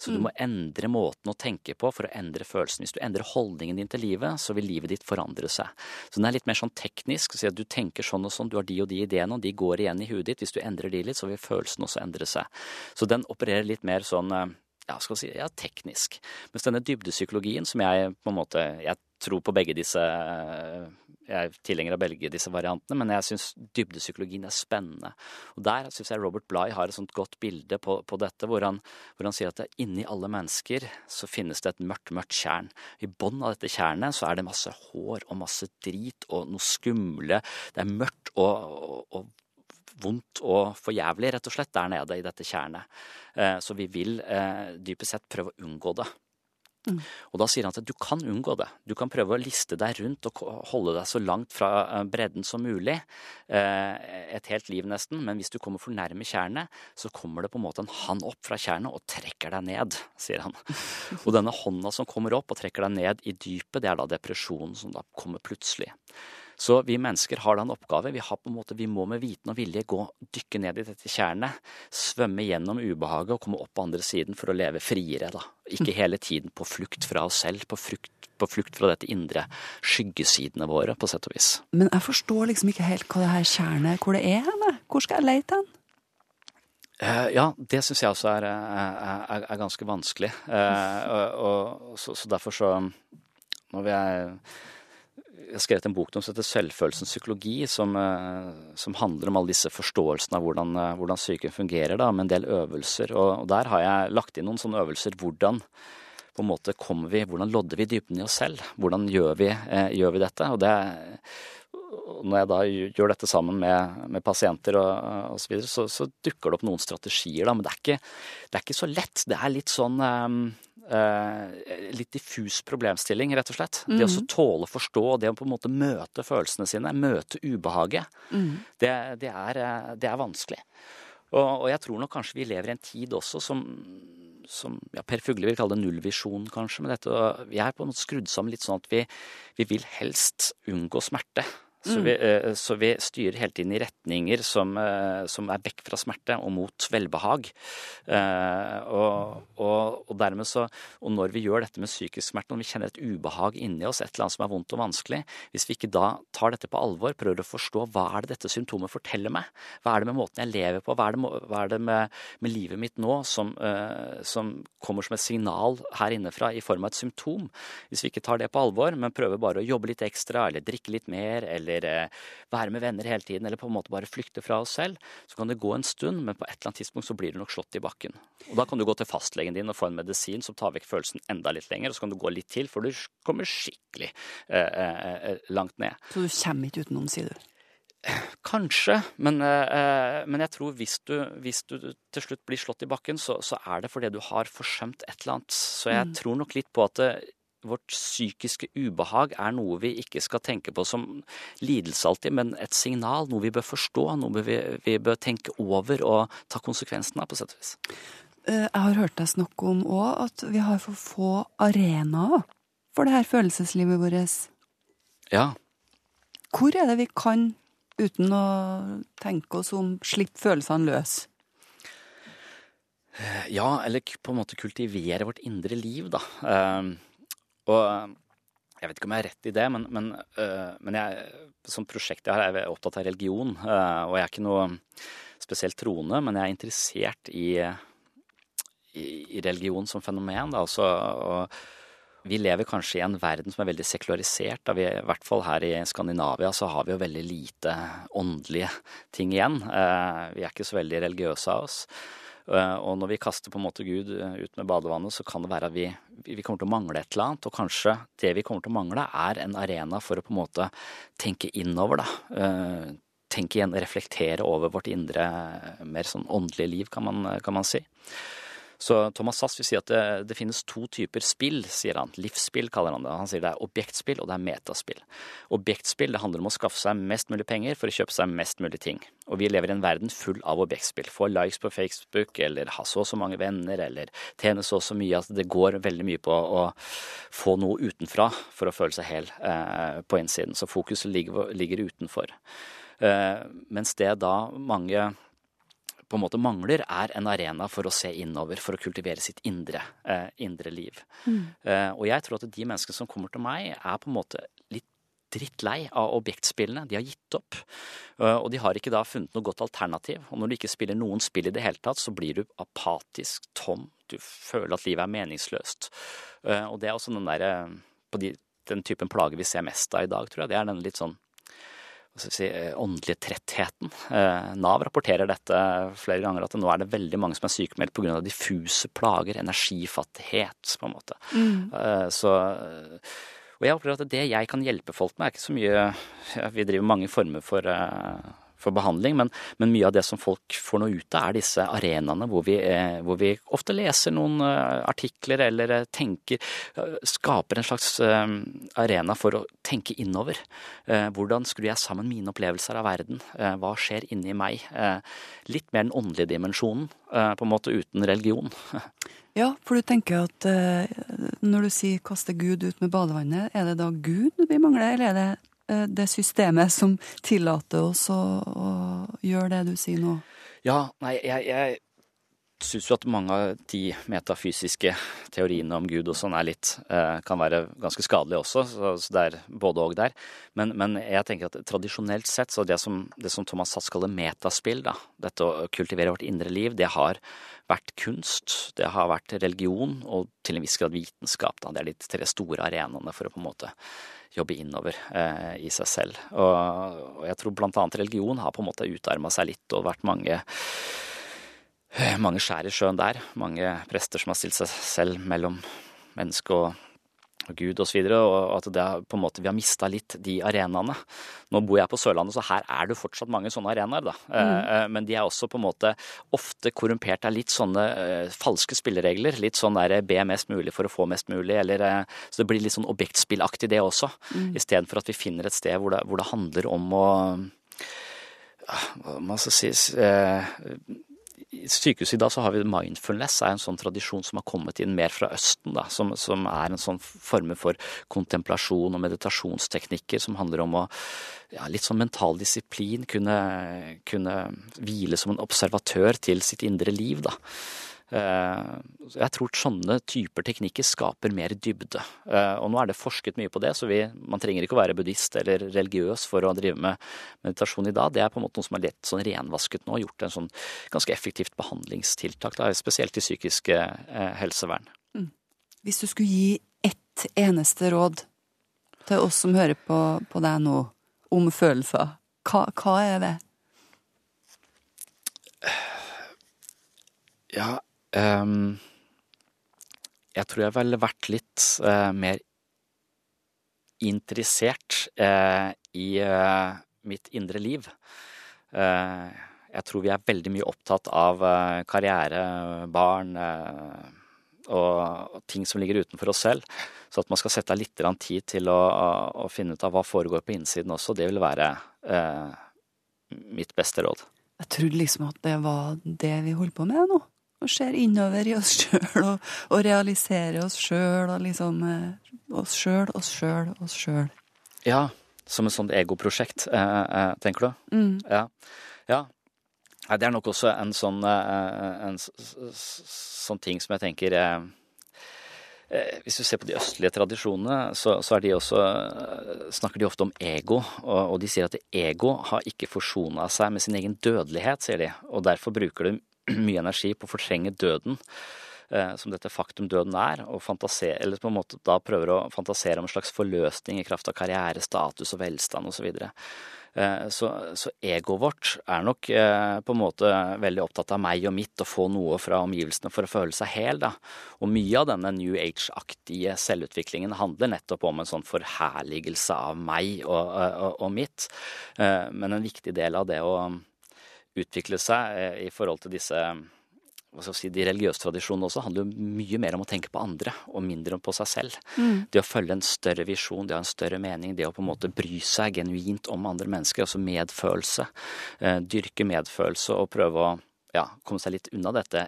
[SPEAKER 6] Så du mm. må endre måten å tenke på for å endre følelsen. Hvis du endrer holdningen din til livet, så vil livet ditt forandre seg. Så den er litt mer sånn teknisk. Så du tenker sånn og sånn, du har de og de ideene, og de går igjen i huet ditt. Hvis du endrer de litt, så vil følelsen også endre seg. Så den opererer litt mer sånn eh, ja, skal vi si, ja, teknisk. Mens denne dybdepsykologien, som jeg på en måte Jeg tror på begge disse eh, jeg er tilhenger av begge disse variantene, men jeg syns dybdepsykologien er spennende. Og Der syns jeg Robert Bligh har et sånt godt bilde på, på dette, hvor han, hvor han, sier at inni alle mennesker så finnes det et mørkt, mørkt tjern. I bunnen av dette tjernet så er det masse hår og masse drit og noe skumle. Det er mørkt og, og, og vondt og for jævlig, rett og slett, der nede i dette tjernet. Eh, så vi vil eh, dypest sett prøve å unngå det. Mm. Og da sier han at du kan unngå det. Du kan prøve å liste deg rundt og holde deg så langt fra eh, bredden som mulig. Eh, et helt liv nesten. Men hvis du kommer for nærme tjernet, så kommer det på en måte en hand opp fra tjernet og trekker deg ned, sier han. Og denne hånda som kommer opp og trekker deg ned i dypet, det er da depresjonen som da kommer plutselig. Så vi mennesker har da en oppgave. Vi, har på en måte, vi må med viten og vilje gå, dykke ned i dette tjernet, svømme gjennom ubehaget og komme opp på andre siden for å leve friere. da. Ikke hele tiden på flukt fra oss selv, på flukt, på flukt fra dette indre skyggesidene våre, på sett og vis.
[SPEAKER 1] Men jeg forstår liksom ikke helt hva det her tjernet hvor det er henne. Hvor skal jeg leite hen?
[SPEAKER 6] Uh, ja, det syns jeg også er, er, er, ganske vanskelig. Uh, og, og, så, så, derfor så Nå vil jeg jeg har skrevet en bok som heter 'Selvfølelsens psykologi', som, eh, som, handler om alle disse forståelsene av hvordan, eh, hvordan psyken fungerer, da, med en del øvelser. Og, og, der har jeg lagt inn noen sånne øvelser. Hvordan på en måte kommer vi, hvordan lodder vi dybden i oss selv? Hvordan gjør vi, eh, gjør vi dette? Og det, når jeg da gjør dette sammen med, med pasienter og, osv., så, videre, så, så, dukker det opp noen strategier, da. Men det er ikke, det er ikke så lett. Det er litt sånn um, uh, litt diffus problemstilling, rett og slett. Mm. Det å tåle å forstå, det å på en måte møte følelsene sine, møte ubehaget, mm. det, det, er, eh, det, er, vanskelig. Og, og, jeg tror nok kanskje vi lever i en tid også som, som ja, Per Fugle vil kalle det nullvisjon, kanskje. med dette, vi er på en måte skrudd sammen litt sånn at vi, vi vil helst unngå smerte. Så, vi, eh, så vi styrer hele tiden i retninger som, eh, som er vekk fra smerte og mot velbehag. Eh, og, og, og, dermed så, og når vi gjør dette med psykisk smerte, når vi kjenner et ubehag inni oss, et eller annet som er vondt og vanskelig, hvis vi ikke da tar dette på alvor, prøver å forstå hva er det dette symptomet forteller meg, hva er det med måten jeg lever på, hva er det, hva er det med, med, livet mitt nå som, som kommer som et signal her innefra i form av et symptom, hvis vi ikke tar det på alvor, men prøver bare å jobbe litt ekstra eller drikke litt mer eller eller eh, være med venner hele tiden, eller på en måte bare flykte fra oss selv, så kan det gå en stund, men på et eller annet tidspunkt så blir du nok slått i bakken. Og da kan du gå til fastlegen din og få en medisin som tar vekk følelsen enda litt lenger, og så kan du gå litt til, for du kommer skikkelig eh, eh, eh langt ned.
[SPEAKER 1] Så du kommer ikke utenom, sier du?
[SPEAKER 6] Kanskje, men, eh, men, jeg tror hvis du, hvis du, til slutt blir slått i bakken, så, så, er det fordi du har forsømt et eller annet. Så jeg mm. tror nok litt på at vårt psykiske ubehag er noe vi ikke skal tenke på som lidelse alltid, men et signal, noe vi bør forstå, noe vi, vi bør tenke over og ta konsekvensen av, på sett og vis.
[SPEAKER 1] Eh, jeg har hørt deg snakke om òg at vi har for få arenaer for det her følelseslivet vårt.
[SPEAKER 6] Ja.
[SPEAKER 1] Hvor er det vi kan, uten å tenke oss om, slippe følelsene løs?
[SPEAKER 6] Eh, ja, eller på en måte kultivere vårt indre liv, da. Og eh, jeg vet ikke om jeg har rett i det, men, men, uh, men jeg, som prosjekt jeg har, er jeg opptatt av religion. Uh, og jeg er ikke noe spesielt troende, men jeg er interessert i, i, i religion som fenomen. Da, også, og vi lever kanskje i en verden som er veldig sekularisert. Da vi, I hvert fall her i Skandinavia så har vi jo veldig lite åndelige ting igjen. Uh, vi er ikke så veldig religiøse av oss. Eh, og når vi kaster på en måte Gud eh, ut med badevannet, så kan det være at vi, vi kommer til å mangle et eller annet. Og kanskje det vi kommer til å mangle, er en arena for å på en måte tenke innover, da. Eh, tenke igjen, reflektere over vårt indre, mer sånn åndelige liv, kan man, kan man si. Så Thomas Sass vil si at det, det, finnes to typer spill, sier han. Livsspill kaller han det. Han sier det er objektspill og det er metaspill. Objektspill det handler om å skaffe seg mest mulig penger for å kjøpe seg mest mulig ting. Og vi lever i en verden full av objektspill. Få likes på Facebook, eller ha så og så mange venner, eller tjene så og så mye. At det går veldig mye på å få noe utenfra for å føle seg hel eh, på innsiden. Så fokuset ligger, ligger utenfor. Eh, mens det da mange på en måte mangler, er en arena for å se innover, for å kultivere sitt indre, eh, indre liv. Mm. Eh, og jeg tror at de menneskene som kommer til meg, er på en måte litt drittlei av objektspillene. De har gitt opp. Uh, og de har ikke da funnet noe godt alternativ. Og når du ikke spiller noen spill i det hele tatt, så blir du apatisk, tom. Du føler at livet er meningsløst. Uh, og det er også den der, på de, den typen plage vi ser mest av i dag, tror jeg. Det er den litt sånn si, eh, åndelige trettheten. Eh, Nav rapporterer dette flere ganger, at nå er det veldig mange som er sykemeldt pga. diffuse plager, energifattighet, på en måte. Mm. Eh, så, og jeg opplever at det jeg kan hjelpe folk med, er ikke så mye Vi driver mange former for for behandling, men, men, mye av det som folk får noe ut av, er disse arenaene hvor vi, eh, hvor vi ofte leser noen eh, artikler eller eh, tenker Skaper en slags arena for å tenke innover. Hvordan skrur jeg sammen mine opplevelser av verden? Hva skjer inni meg? Litt mer den åndelige dimensjonen, på en måte uten religion.
[SPEAKER 1] Ja, for du tenker at når du sier 'kaste Gud ut med badevannet', er det da Gud vi mangler, eller er det det systemet som tillater oss å, å gjøre det du sier nå?
[SPEAKER 6] Ja, nei, jeg, jeg syns jo at mange av de metafysiske teoriene om Gud og sånn er litt eh, Kan være ganske skadelige også, så, det er både og der. Men, men, jeg tenker at tradisjonelt sett så det som, det som Thomas Satz kaller metaspill, da, dette å kultivere vårt indre liv, det har vært kunst, det har vært religion og til en viss grad vitenskap. Da. Det er de tre store arenaene for å på en måte jobbe innover eh, i seg selv. Og, og, jeg tror blant annet religion har på en måte utarma seg litt og vært mange mange skjær i sjøen der. Mange prester som har stilt seg selv mellom menneske og og Gud osv. Og, og at det er på en måte vi har mista litt de arenaene. Nå bor jeg på Sørlandet, så her er det fortsatt mange sånne arenaer, da. Mm. Eh, men de er også på en måte ofte korrumpert av litt sånne uh, falske spilleregler. Litt sånn der be mest mulig for å få mest mulig, eller Så det blir litt sånn objektspillaktig det også. Mm. Istedenfor at vi finner et sted hvor det, hvor det handler om å Hva skal sies i sykehuset i dag så har vi mindfulness, er en sånn tradisjon som har kommet inn mer fra Østen. Da, som, som er en sånn form for kontemplasjon og meditasjonsteknikker som handler om å ja, litt sånn mental disiplin, kunne, kunne hvile som en observatør til sitt indre liv. da. Eh, jeg tror sånne typer teknikker skaper mer dybde. Eh, og nå er det forsket mye på det, så vi, man trenger ikke å være buddhist eller religiøs for å drive med meditasjon i dag. Det er på en måte noe som er lett sånn renvasket nå, og gjort en sånn ganske effektivt behandlingstiltak, da, spesielt i psykisk eh, helsevern. Mm.
[SPEAKER 1] Hvis du skulle gi ett eneste råd til oss som hører på, på deg nå, om følelser, hva, hva er det?
[SPEAKER 6] Ja, Um, jeg tror jeg ville vært litt uh, mer interessert uh, i uh, mitt indre liv. jeg tror vi er veldig mye opptatt av karriere, barn og, ting som ligger utenfor oss selv. Så at man skal sette av litt tid til å, å, finne ut av hva foregår på innsiden også, det vil være mitt beste råd.
[SPEAKER 1] Jeg trodde liksom at det var det vi holdt på med nå og ser innover i oss sjøl og, og realiserer oss sjøl og liksom eh, Oss sjøl, oss sjøl, oss sjøl.
[SPEAKER 6] Ja, som et sånt egoprosjekt, eh, eh, tenker du? Mm. Ja. ja. Det er nok også en sånn, en sånn ting som jeg tenker hvis du ser på de østlige tradisjonene, så, så de også, snakker de ofte om ego. Og, og, de sier at ego har ikke forsona seg med sin egen dødelighet, sier de. Og derfor bruker de mye energi på å fortrenge døden eh, som dette faktum døden er, og eller på en måte da prøver å fantasere om en slags forløsning i kraft av karriere, status og velstand osv. Eh, så, så egoet vårt er nok eh, på en måte veldig opptatt av meg og mitt, å få noe fra omgivelsene for å føle seg hel. Da. Og mye av denne New Age-aktige selvutviklingen handler nettopp om en sånn forherligelse av meg og, og, og mitt. Men en viktig del av det å utvikle seg eh, i forhold til disse hva skal si, De religiøse tradisjonene også handler jo mye mer om å tenke på andre og mindre om på seg selv. Mm. Det å følge en større visjon, det å ha en større mening, det å på en måte bry seg genuint om andre mennesker, altså medfølelse. Eh, dyrke medfølelse og prøve å ja, komme seg litt unna dette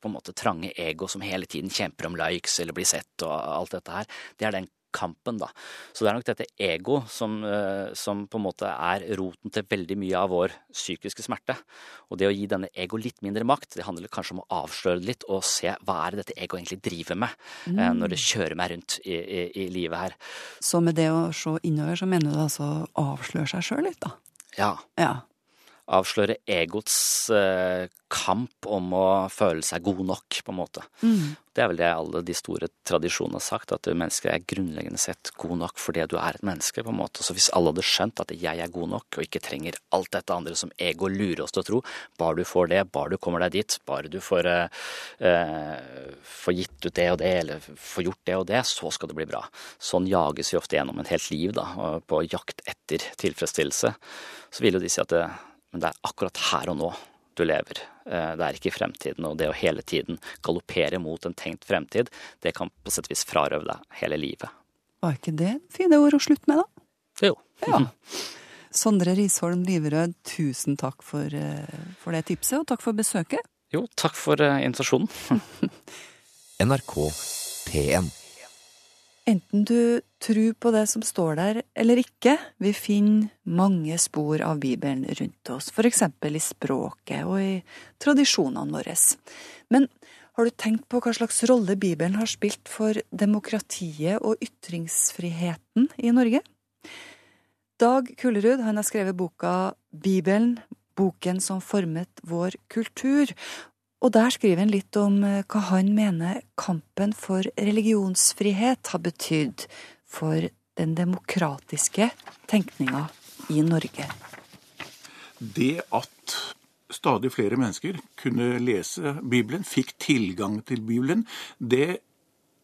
[SPEAKER 6] på en måte trange ego som hele tiden kjemper om likes eller blir sett og alt dette her. Det er den kampen, da. Så det er nok dette ego som, eh, som, på en måte er roten til veldig mye av vår psykiske smerte. Og det å gi denne ego litt mindre makt, det handler kanskje om å avsløre det litt og se hva er det dette ego egentlig driver med eh, mm. når det kjører meg rundt i, i, i, livet her.
[SPEAKER 1] Så med det å se innover, så mener du altså avsløre seg sjøl litt, da?
[SPEAKER 6] Ja.
[SPEAKER 1] ja
[SPEAKER 6] avsløre egots eh, kamp om å føle seg god nok, på en måte. Mm. Det er vel det alle de store tradisjonene har sagt, at mennesker er grunnleggende sett god nok fordi du er et menneske, på en måte. Så hvis alle hadde skjønt at jeg er god nok og ikke trenger alt dette andre som ego lurer oss til å tro, bare du får det, bare du kommer deg dit, bare du får, eh, eh, får gitt ut det og det, eller får gjort det og det, så skal det bli bra. Sånn jages vi ofte gjennom en helt liv, da, på jakt etter tilfredsstillelse. Så vil jo de si at det men det er akkurat her og nå du lever. Eh, det er ikke i fremtiden. Og det å hele tiden galoppere mot en tenkt fremtid, det kan på sett og vis frarøve deg hele livet.
[SPEAKER 1] Var ikke det fine ord å slutte med, da?
[SPEAKER 6] Jo.
[SPEAKER 1] Ja. Sondre Risholm Liverød, tusen takk for, eh, for, det tipset, og takk for besøket.
[SPEAKER 6] Jo, takk for eh, invitasjonen.
[SPEAKER 5] NRK P1
[SPEAKER 1] Enten du tror på det som står der eller ikke, vi finner mange spor av Bibelen rundt oss, for eksempel i språket og i tradisjonene våre. Men har du tenkt på hva slags rolle Bibelen har spilt for demokratiet og ytringsfriheten i Norge? Dag Kullerud har skrevet boka Bibelen, boken som formet vår kultur, og der skriver han litt om eh, hva han mener kampen for religionsfrihet har betydd for den demokratiske tenkninga i Norge.
[SPEAKER 7] Det at stadig flere mennesker kunne lese Bibelen, fikk tilgang til Bibelen, det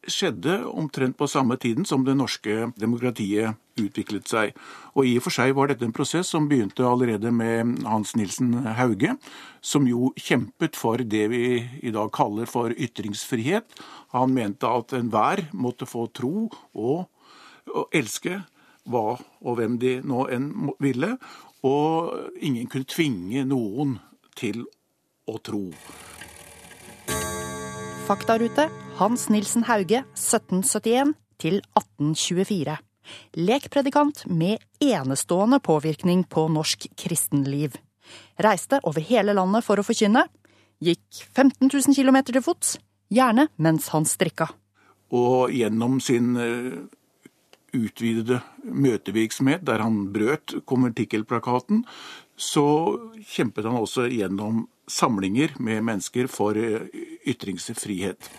[SPEAKER 7] skjedde omtrent på samme tiden som det norske demokratiet utviklet seg. Og i og for seg var dette en prosess som begynte allerede med Hans Nilsen Hauge, som jo kjempet for det vi i dag kaller for ytringsfrihet. Han mente at enhver måtte få tro og, og elske hva og hvem de nå enn ville, og ingen kunne tvinge noen til å tro.
[SPEAKER 8] Faktarute Hans Nilsen Hauge 1771 til 1824. Lekpredikant med enestående påvirkning på norsk kristenliv. Reiste over hele landet for å forkynne. Gikk 15 000 km til fots, gjerne mens han strikka.
[SPEAKER 7] Og gjennom sin eh, utvidede møtevirksomhet, der han brøt konventikkelplakaten, så kjempet han også gjennom samlinger med mennesker for eh, ytringsfrihet.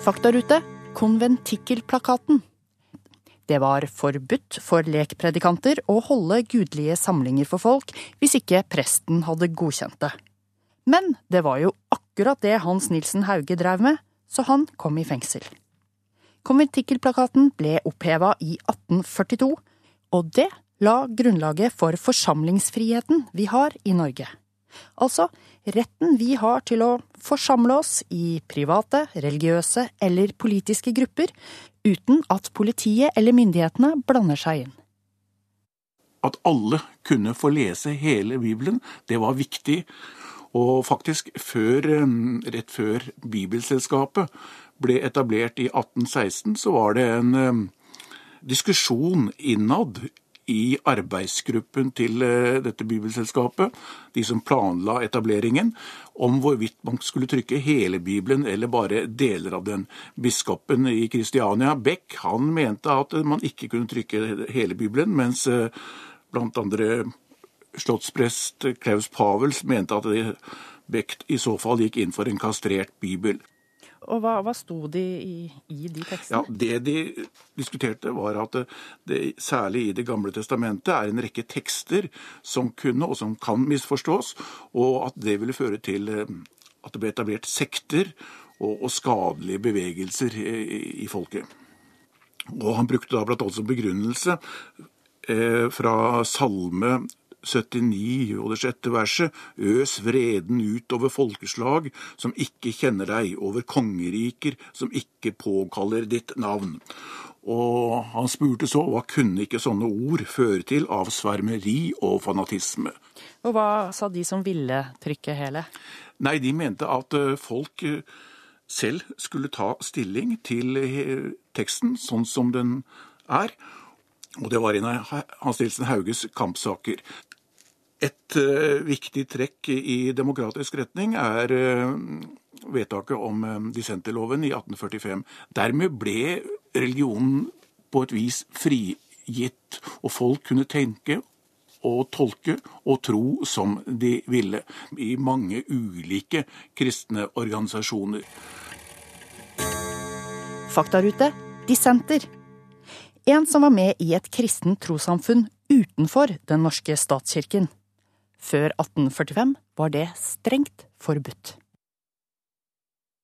[SPEAKER 8] Faktarute konventikkelplakaten. Det var forbudt for lekpredikanter å holde gudelige samlinger for folk hvis ikke presten hadde godkjent det. Men det var jo akkurat det Hans Nilsen Hauge drev med, så han kom i fengsel. Konventikkelplakaten ble oppheva i 1842, og det la grunnlaget for forsamlingsfriheten vi har i Norge. Altså retten vi har til å forsamle oss i private, religiøse eller politiske grupper uten at politiet eller myndighetene blander seg inn.
[SPEAKER 7] At alle kunne få lese hele Bibelen, det var viktig. Og faktisk før, eh, rett før Bibelselskapet ble etablert i 1816, så var det en eh, diskusjon innad i arbeidsgruppen til eh, dette bibelselskapet, de som planla etableringen, om hvorvidt man skulle trykke hele Bibelen eller bare deler av den. Biskopen i Kristiania, Beck, han mente at man ikke kunne trykke hele Bibelen, mens eh, blant andre slottsprest Klaus Pavels mente at Beck i så fall gikk inn for en kastrert bibel.
[SPEAKER 8] Og hva, hva sto de i, i, de tekstene?
[SPEAKER 7] Ja, Det de diskuterte, var at det, særlig i Det gamle testamentet er en rekke tekster som kunne og som kan misforstås, og at det ville føre til eh, at det ble etablert sekter og, og skadelige bevegelser i, i, folket. Og Han brukte da blant annet som begrunnelse eh, fra Salme 79 og det sjette verset, øs vreden ut over folkeslag som ikke kjenner deg, over kongeriker som ikke påkaller ditt navn. Og han spurte så hva kunne ikke sånne ord føre til av svermeri og fanatisme.
[SPEAKER 8] Og hva sa de som ville trykke hele?
[SPEAKER 7] Nei, de mente at eh, folk eh, selv skulle ta stilling til eh, teksten sånn som den er. Og det var en av Hans Nilsen Hauges kampsaker. Et uh, viktig trekk i demokratisk retning er uh, vedtaket om uh, dissenterloven i 1845. Dermed ble religionen på et vis frigitt, og folk kunne tenke og tolke og tro som de ville, i mange ulike kristne organisasjoner.
[SPEAKER 8] Faktarute dissenter. En som var med i et kristent trossamfunn utenfor den norske statskirken. Før 1845 var det strengt forbudt.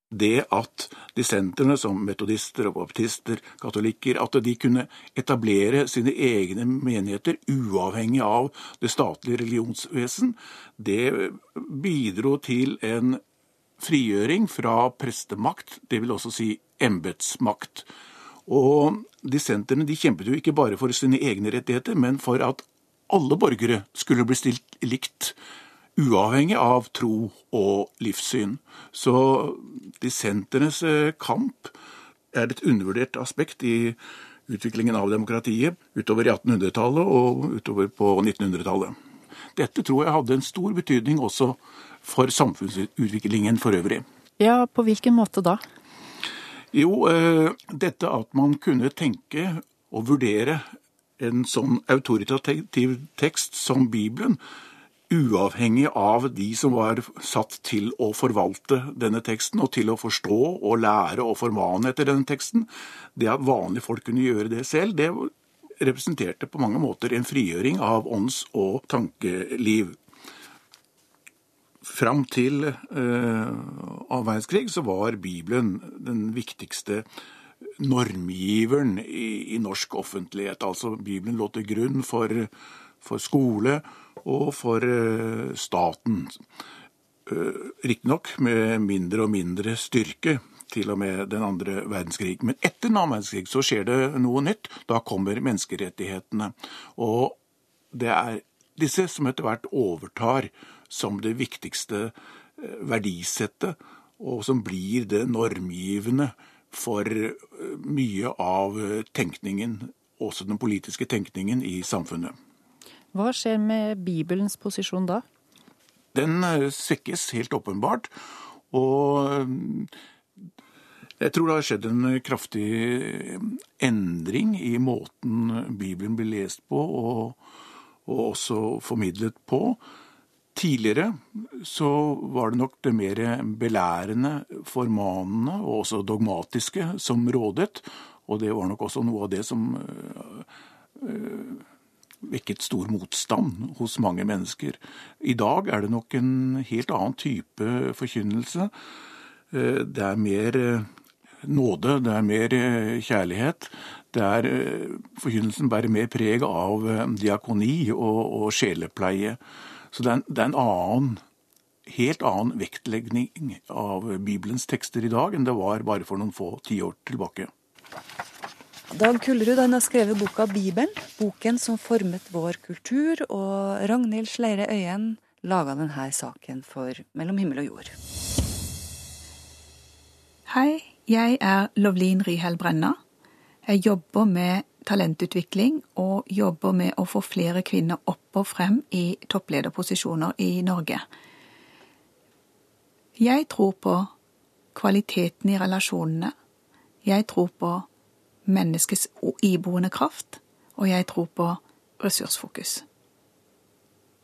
[SPEAKER 7] Det at dissenterne, som metodister og baptister, katolikker, at de kunne etablere sine egne menigheter uavhengig av det statlige religionsvesen, det bidro til en frigjøring fra prestemakt, det vil også si embetsmakt. Og dissenterne de kjempet jo ikke bare for sine egne rettigheter, men for at alle borgere skulle bli stilt likt, uavhengig av tro og livssyn. Så dissenternes eh, kamp er et undervurdert aspekt i utviklingen av demokratiet utover i 1800-tallet og utover på 1900-tallet. Dette tror jeg hadde en stor betydning også for samfunnsutviklingen for øvrig.
[SPEAKER 8] Ja, på hvilken måte da?
[SPEAKER 7] Jo, eh, dette at man kunne tenke og vurdere en sånn autoritativ tekst som Bibelen, uavhengig av de som var satt til å forvalte denne teksten, og til å forstå og lære og formane etter denne teksten, det at vanlige folk kunne gjøre det selv, det representerte på mange måter en frigjøring av ånds- og tankeliv. Fram til eh, annen så var Bibelen den viktigste normgiveren i, i, norsk offentlighet. Altså Bibelen lå til grunn for, for skole og for uh, staten. Uh, Riktignok med mindre og mindre styrke, til og med den andre verdenskrig. Men etter den andre verdenskrig så skjer det noe nytt. Da kommer menneskerettighetene. Og det er disse som etter hvert overtar som det viktigste eh, verdisettet, og som blir det normgivende for mye av tenkningen, også den politiske tenkningen i samfunnet.
[SPEAKER 8] Hva skjer med Bibelens posisjon da?
[SPEAKER 7] Den svekkes helt åpenbart. Og jeg tror det har skjedd en kraftig endring i måten Bibelen blir lest på og, og også formidlet på. Tidligere så var det nok det mer belærende, formanende og også dogmatiske som rådet. Og det var nok også noe av det som øh, vekket stor motstand hos mange mennesker. I dag er det nok en helt annen type forkynnelse. Øh, det er mer nåde, det er mer eh, kjærlighet. Det er eh, Forkynnelsen bærer mer preg av eh, diakoni og, og sjelepleie. Så det er, en, det er en annen, helt annen vektlegging av Bibelens tekster i dag enn det var bare for noen få tiår tilbake.
[SPEAKER 1] Dag Kullerud har skrevet boka Bibelen, boken som formet vår kultur, og Ragnhild Sleire Øyen laga denne saken for Mellom himmel og jord.
[SPEAKER 9] Hei, jeg er Lovlin Ryhell Brenna. Jeg jobber med talentutvikling og jobber med å få flere kvinner opp og frem i topplederposisjoner i Norge. Jeg tror på kvaliteten i relasjonene. Jeg tror på menneskets iboende kraft, og jeg tror på ressursfokus.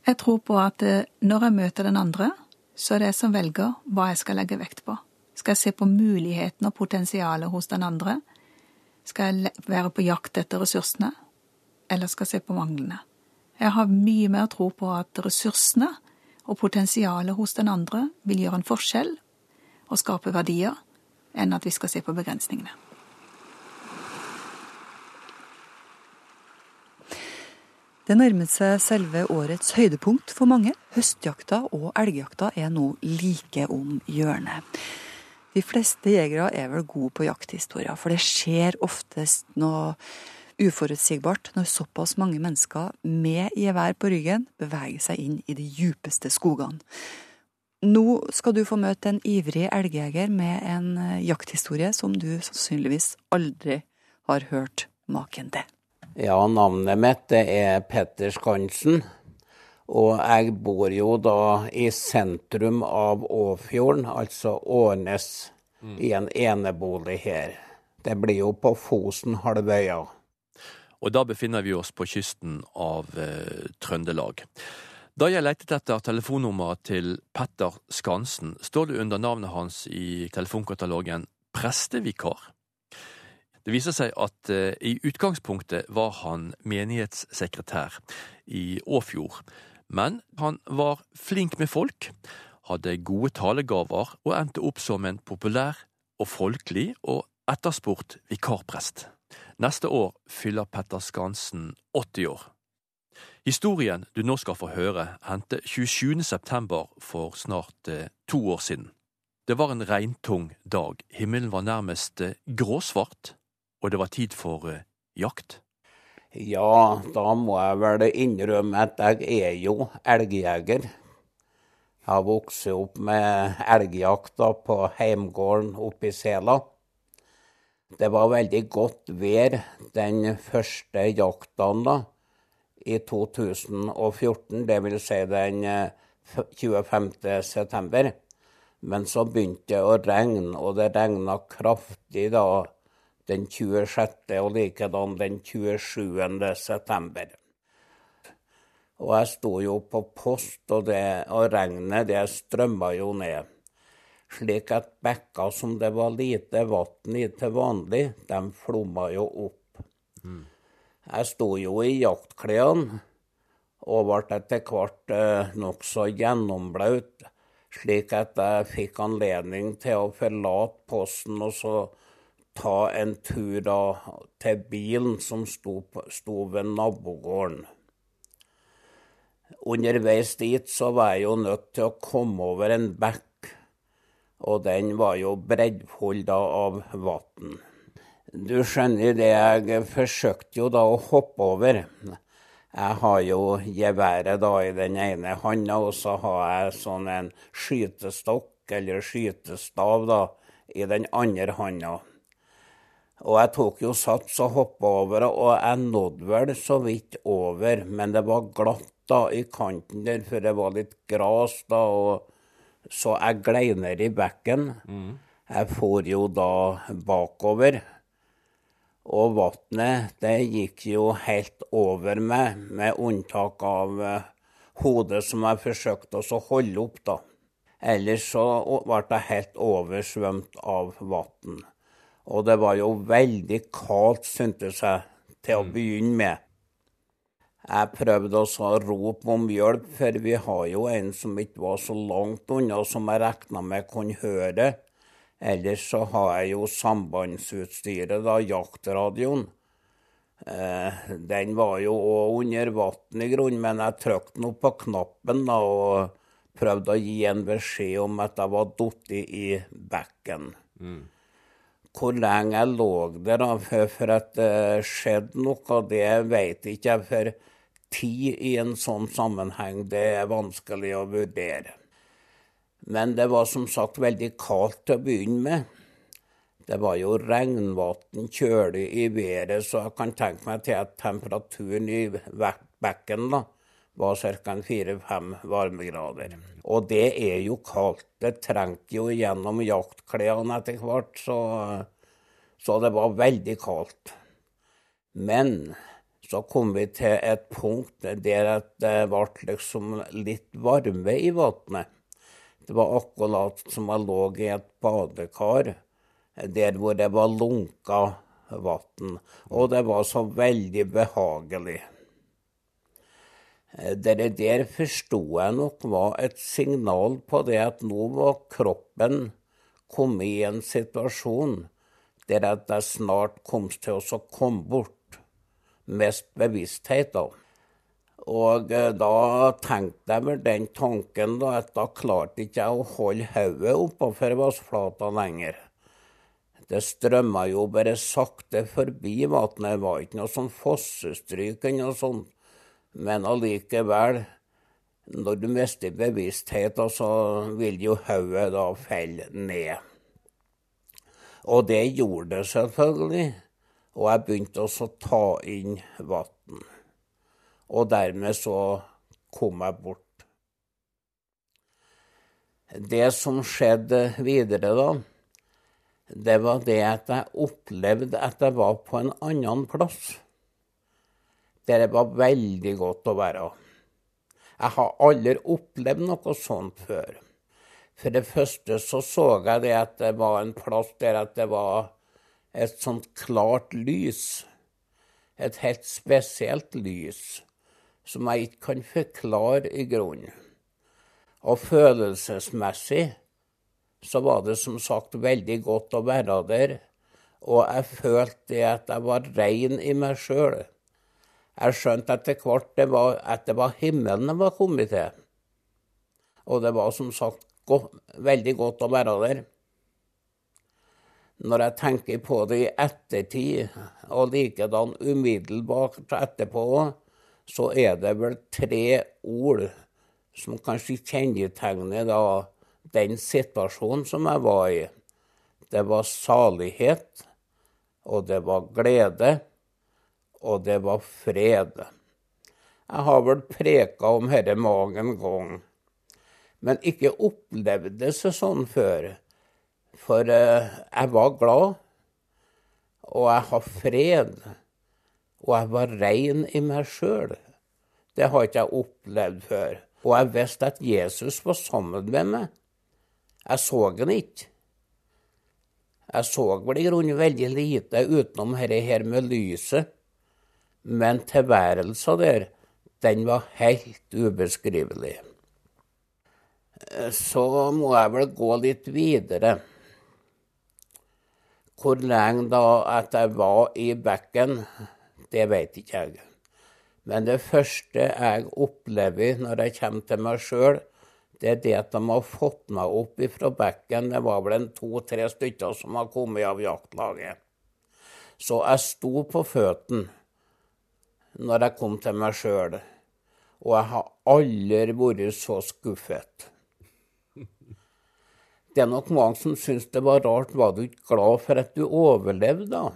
[SPEAKER 9] Jeg tror på at eh, når jeg møter den andre, så er det jeg som velger hva jeg skal legge vekt på. Skal jeg se på mulighetene og potensialet hos den andre? Skal jeg være på jakt etter ressursene, eller skal jeg se på manglene? Jeg har mye mer tro på at ressursene og potensialet hos den andre vil gjøre en forskjell og skape verdier, enn at vi skal se på begrensningene.
[SPEAKER 1] Det nærmet seg selve årets høydepunkt for mange. Høstjakta og elgjakta er nå like om hjørnet. De fleste jegere er vel gode på jakthistorier, for det skjer oftest noe uforutsigbart når såpass mange mennesker med gevær på ryggen beveger seg inn i de djupeste skogene. Nå skal du få møte en ivrig elgjeger med en eh, jakthistorie som du sannsynligvis aldri har hørt maken til.
[SPEAKER 2] Ja, navnet mitt er Petter Skansen. Og jeg bor jo da i sentrum av Åfjorden, altså Årnes, mm. i en enebolig her. Det blir jo på Fosen-halvøya.
[SPEAKER 10] Og da befinner vi oss på kysten av eh, Trøndelag. Da jeg lette etter telefonnummeret til Petter Skansen, står det under navnet hans i telefonkatalogen prestevikar. Det viser seg at eh, i utgangspunktet var han menighetssekretær i Åfjord, men han var flink med folk, hadde gode talegaver og endte opp som en populær og folkelig og etterspurt vikarprest. Neste år fyller Petter Skansen 80 år. Historien du nå skal få høre, hendte 27. september for snart eh, to år siden. Det var en regntung dag, himmelen var nærmest eh, gråsvart, og det var tid for eh, jakt.
[SPEAKER 2] Ja, da må jeg vel innrømme at jeg er jo elgjeger. Jeg har vokst opp med elgjakta på heimgården oppe i Sela. Det var veldig godt vær den første jakten da, i 2014, dvs. Si den 25. Eh. Men så begynte det å regne, og det regna kraftig da den 26. og likedan den 27. september. Og jeg sto jo på post, og, det, og regnet det strømma jo ned. Slik at bekka som det var lite vann i til vanlig, de flomma jo opp. Mm. Jeg sto jo i jaktklærne og ble etter hvert eh, nokså gjennomblaut, slik at jeg fikk anledning til å forlate posten og så ta en tur da til bilen som sto, sto ved nabogården. Underveis dit så var jeg jo nødt til å komme over en bekk, og den var jo breddfull av vann. Du skjønner det, jeg forsøkte jo da å hoppe over. Jeg har jo geværet da i den ene handa, og så har jeg sånn en skytestokk eller skytestav da i den andre handa. Og jeg tok jo sats og hoppa over, og jeg nådde vel så vidt over, men det var glatt da i kanten der, for det var litt gras da, og så jeg glei ned i bekken. Mm. Jeg for jo da bakover. Og vannet, det gikk jo helt over meg, med unntak av uh, hodet som jeg forsøkte å holde opp, da. Ellers så ble jeg helt oversvømt av vann. Og det var jo veldig kaldt, syntes jeg, til å mm. begynne med. Jeg prøvde også å rope om hjelp, for vi har jo en som ikke var så langt unna som jeg regna med kunne høre. Ellers så har jeg jo sambandsutstyret, da, jaktradioen. Eh, den var jo òg under vann i grunnen, men jeg trykte nå på knappen da, og prøvde å gi en beskjed om at jeg var falt i bekken. Mm. Hvor lenge jeg lå der at det skjedde noe, det vet ikke jeg. For tid i en sånn sammenheng, det er vanskelig å vurdere. Men det var som sagt veldig kaldt til å begynne med. Det var jo regnvann kjølig i været, så jeg kan tenke meg til at temperaturen i bekken da, var ca. fire-fem varmegrader. Og det er jo kaldt. Det trengte jo gjennom jaktklærne etter hvert, så, så det var veldig kaldt. Men så kom vi til et punkt der det ble liksom litt varme i vannet. Det var akkurat som jeg lå i et badekar der hvor det var lunka vann. Og det var så veldig behagelig. Det der forsto jeg nok var et signal på det at nå var kroppen kommet i en situasjon der at jeg snart kom til å komme bort. Mest bevissthet, da. Og eh, da tenkte jeg vel den tanken da, at da klarte ikke jeg å holde hodet oppafor vassflata lenger. Det strømma jo bare sakte forbi vannet, det var ikke noe sånn fossestryk eller noe sånt. Men allikevel, når du mister bevissthet, så vil jo hodet da felle ned. Og det gjorde det selvfølgelig, og jeg begynte også å ta inn vann og dermed så kom jeg bort. Det som skjedde videre da, det var det at jeg opplevde at jeg var på en annen plass. Der det var veldig godt å være. Jeg har aldri opplevd noe sånt før. For det første så så jeg det at det var en plass der at det var et sånt klart lys. Et helt spesielt lys som jeg ikke kan forklare i grunnen. Og følelsesmessig så var det som sagt veldig godt å være der, og jeg følte at jeg var rein i meg sjøl. Jeg skjønte etter hvert det var, at det var himmelen jeg var kommet til. Og det var som sagt godt, veldig godt å være der. Når jeg tenker på det i ettertid, og likedan umiddelbart etterpå, så er det vel tre ord som kanskje kjennetegner da den situasjonen som jeg var i. Det var salighet, og det var glede, og det var fred. Jeg har vel preka om herre en gang, men ikke opplevd det sånn før. For eh, jeg var glad, og jeg har fred og jeg var rein i meg sjøl. Det har ikke jeg opplevd før. Og jeg visste at Jesus var sammen med meg. Jeg så han ikke. Jeg så vel i grunnen veldig lite utenom dette her med lyset, men tilværelsen der, den var helt ubeskrivelig. Så må jeg vel gå litt videre. Hvor lenge da at jeg var i bekken, det vet ikke jeg. Men det første jeg opplever når jeg kommer til meg sjøl, det er det at de har fått meg opp ifra bekken. Det var vel en to-tre stykker som har kommet av jaktlaget. Så jeg sto på føttene når jeg kom til meg sjøl. Og jeg har aldri vært så skuffet. Det er nok mange som syns det var rart. Var du ikke glad for at du overlevde, da?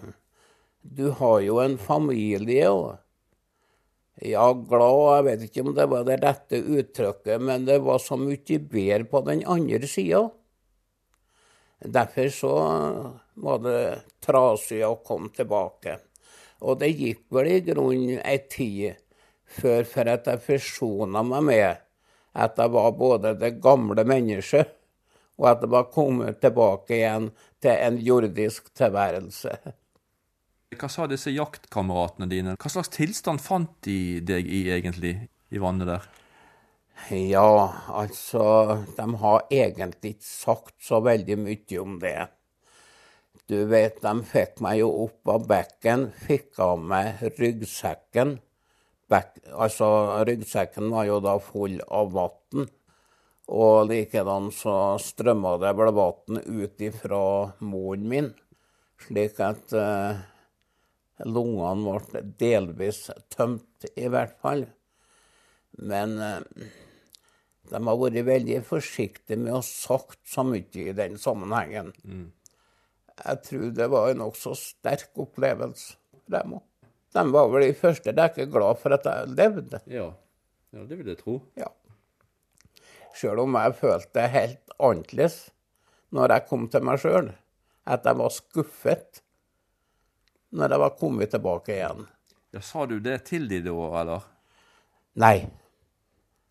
[SPEAKER 2] Du har jo en familie og Ja, glad, jeg vet ikke om det var det rette uttrykket, men det var så mye bedre på den andre sida. Derfor så var det trasig å komme tilbake. Og det gikk vel i grunnen ei tid før for at jeg forsona meg med at jeg var både det gamle mennesket, og at jeg var kommet tilbake igjen til en jordisk tilværelse.
[SPEAKER 10] Hva sa disse jaktkameratene dine? Hva slags tilstand fant de deg i egentlig, i vannet der?
[SPEAKER 2] Ja, altså De har egentlig ikke sagt så veldig mye om det. Du vet, de fikk meg jo opp av bekken, fikk av meg ryggsekken. Bek, altså, ryggsekken var jo da full av vann. Og likedan så strømma det vel vann ut ifra moren min, slik at eh, lungene ble delvis tømt, i hvert fall. Men eh, de har vært veldig forsiktige med å sagt så mye i den sammenhengen.
[SPEAKER 10] Mm.
[SPEAKER 2] Jeg tror det var en nokså sterk opplevelse for dem òg. De var vel de første rekke glad for at jeg levde.
[SPEAKER 10] Ja, ja det vil jeg tro.
[SPEAKER 2] Ja. Sjøl om jeg følte det helt annerledes når jeg kom til meg sjøl. At jeg var skuffet når jeg var kommet tilbake igjen.
[SPEAKER 10] Ja, Sa du det til de da, eller?
[SPEAKER 2] Nei.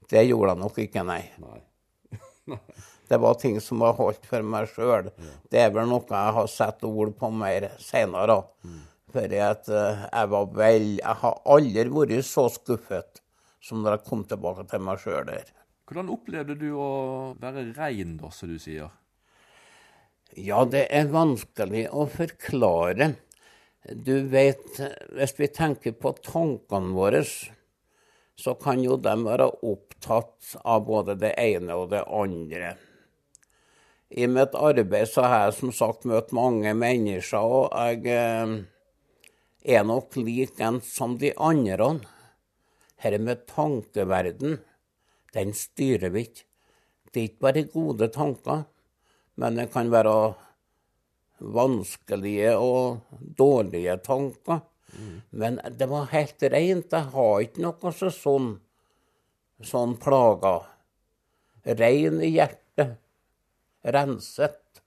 [SPEAKER 2] Det gjorde jeg nok ikke, nei.
[SPEAKER 10] Nei.
[SPEAKER 2] Det var ting som var holdt for meg sjøl. Det er vel noe jeg har satt ord på mer seinere. For at eh, jeg var vel Jeg har aldri vært så skuffet som når jeg kom tilbake til meg sjøl der.
[SPEAKER 10] Hvordan opplevde du å være rein, da, som du sier?
[SPEAKER 2] Ja, det er vanskelig å forklare. Du vet, hvis vi tenker på tankene våre, så kan jo de være opptatt av både det ene og det andre. I mitt arbeid så har jeg som sagt møtt mange mennesker, og jeg eh, er nok lik en som de andre. Dette med tankeverden, den styrer vi ikke. Det er ikke bare gode tanker, men det kan være vanskelige og dårlige tanker. Men det var helt rent. Jeg har ikke noe så sånn, sånn plager. Rein i hjertet. Renset.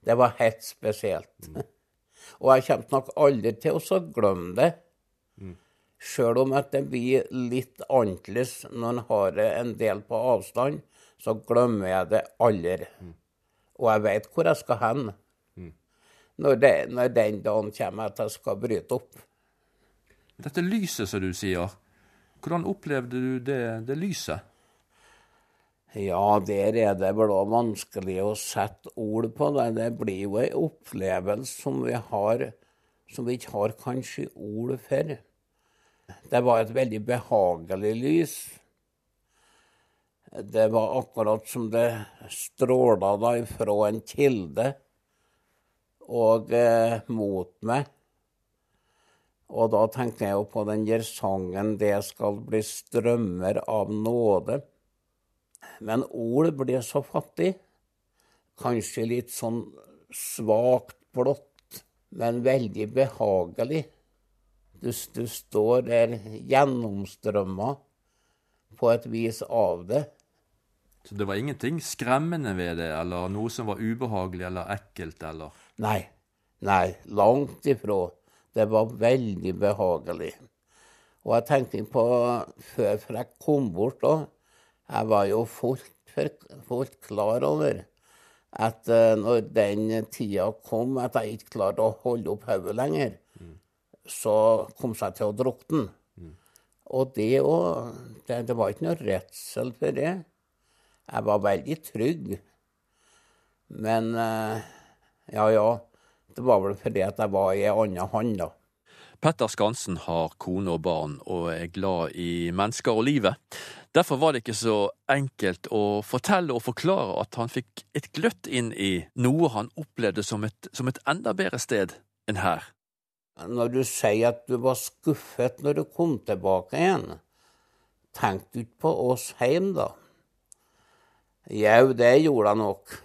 [SPEAKER 2] Det var helt spesielt. Og jeg kommer nok aldri til å glemme det. Sjøl om at det blir litt annerledes når en har det en del på avstand, så glemmer jeg det aldri. Og jeg vet hvor jeg skal hen når, det, når den dagen kommer at jeg skal bryte opp.
[SPEAKER 10] Dette lyset, som du sier, hvordan opplevde du det, det lyset?
[SPEAKER 2] Ja, der er det vel òg vanskelig å sette ord på det. Det blir jo ei opplevelse som vi har som vi ikke har kanskje ord for. Det var et veldig behagelig lys. Det var akkurat som det stråla da ifra en kilde og eh, mot meg. Og da tenkte jeg jo på den der sangen 'Det skal bli strømmer av nåde'. Men ord blir så fattig. Kanskje litt sånn svakt blått, men veldig behagelig. Du, du står der gjennomstrømma på et vis av det.
[SPEAKER 10] Så det var ingenting skremmende ved det, eller noe som var ubehagelig eller ekkelt, eller?
[SPEAKER 2] Nei. Nei, langt ifra. Det var veldig behagelig. Og jeg tenkte på før jeg kom bort da, jeg var jo fullt, fullt klar over at uh, når den tida kom at jeg ikke klarte å holde opp hodet lenger, mm. så kom jeg til å drukne. Mm. Og det òg det, det, var ikke noe redsel for det. Jeg var veldig trygg. Men uh, ja, ja. Det var vel fordi at jeg var i ei anna hånd, da.
[SPEAKER 10] Petter Skansen har kone og barn, og er glad i mennesker og livet. Derfor var det ikke så enkelt å fortelle og forklare at han fikk et gløtt inn i noe han opplevde som et, som et enda bedre sted enn her.
[SPEAKER 2] når du sier at du var skuffet når du kom tilbake igjen, tenk ikke på oss hjem da? Jau, det gjorde jeg nok.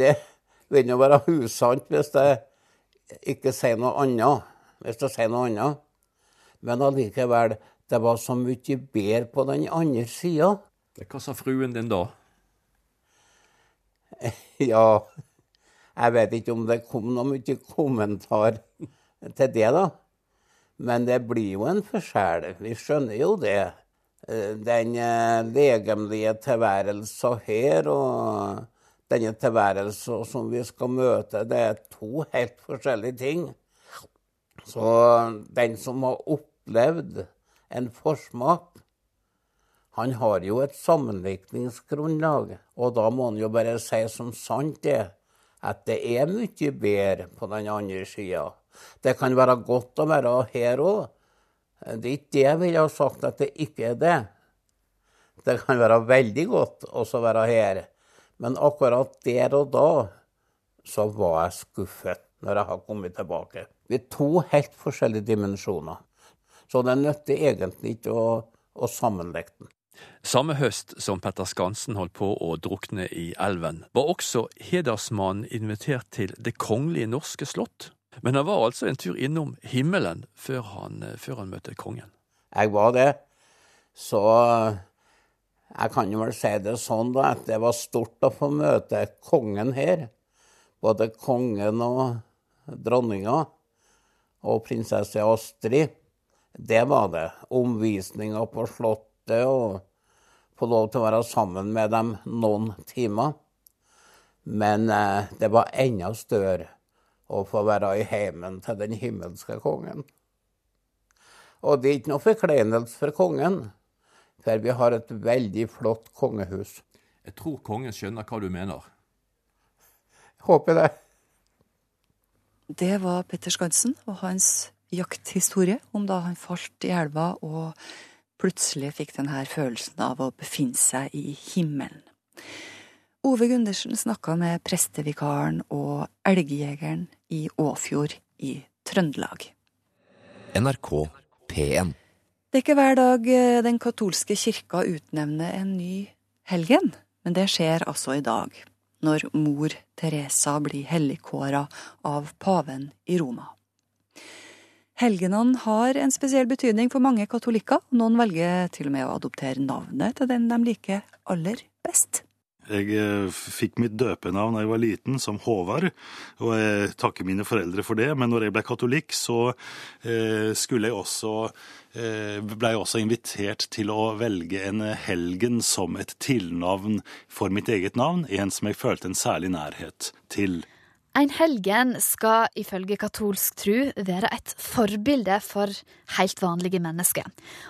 [SPEAKER 2] Det vil jo være usant hvis jeg ikke sier noe annet. Hvis jeg sier noe annet. Men allikevel, det var så mye bedre på den andre sida.
[SPEAKER 10] Hva sa fruen din da?
[SPEAKER 2] Ja, jeg vet ikke om det kom noe mye kommentar til det, da. Men det blir jo en forskjell. Vi skjønner jo det. Eh, den eh, legemlige tilværelsen her og denne tilværelsen som vi skal møte, det er to helt forskjellige ting. Så den som har opplevd en forsmak, han har jo et sammenlikningsgrunnlag. Og da må han jo bare si som sant det, at det er mye bedre på den andre sida. Det kan være godt å være her òg. Det er ikke det jeg ville ha sagt at det ikke er det. Det kan være veldig godt å være her. Men akkurat der og da så var jeg skuffet når jeg har kommet tilbake. Vi er to helt forskjellige dimensjoner. Så det nytter egentlig ikke å, å sammenlegge den.
[SPEAKER 10] Samme høst som Petter Skansen holdt på å drukne i elven, var også hedersmannen invitert til Det kongelige norske slott. Men han var altså en tur innom himmelen før han, før han møtte kongen.
[SPEAKER 2] Jeg var det. Så jeg kan jo vel si det sånn da, at det var stort å få møte kongen her. Både kongen og dronninga og prinsesse Astrid. Det var det. Omvisninger på Slottet og få lov til å være sammen med dem noen timer. Men eh, det var enda større å få være i heimen til den himmelske kongen. Og det er ikke noe forkleinelse for kongen, for vi har et veldig flott kongehus.
[SPEAKER 10] Jeg tror kongen skjønner hva du mener.
[SPEAKER 2] Håper det.
[SPEAKER 1] Det var Petter Skansen og hans jakthistorie om da han falt i elva og plutselig fikk denne følelsen av å befinne seg i himmelen. Ove Gundersen snakka med prestevikaren og elgjegeren i Åfjord i Trøndelag.
[SPEAKER 5] NRK P1.
[SPEAKER 1] Det er ikke hver dag eh, den katolske kirka utnevner en ny helgen, men det skjer altså i dag, når mor Teresa blir helligkåra av paven i Roma. Helgenene har en spesiell betydning for mange katolikker. Noen velger til og med å adoptere navnet til den de liker aller best.
[SPEAKER 11] Jeg eh, fikk mitt døpenavn da jeg var liten, som Håvard, og jeg takker mine foreldre for det. Men når jeg ble katolikk, så eh, skulle jeg også blei ble jeg også invitert til å velge en helgen som et tilnavn for mitt eget navn, en som jeg følte en særlig nærhet til.
[SPEAKER 3] En helgen skal ifølge katolsk tru være et forbilde for helt vanlige mennesker.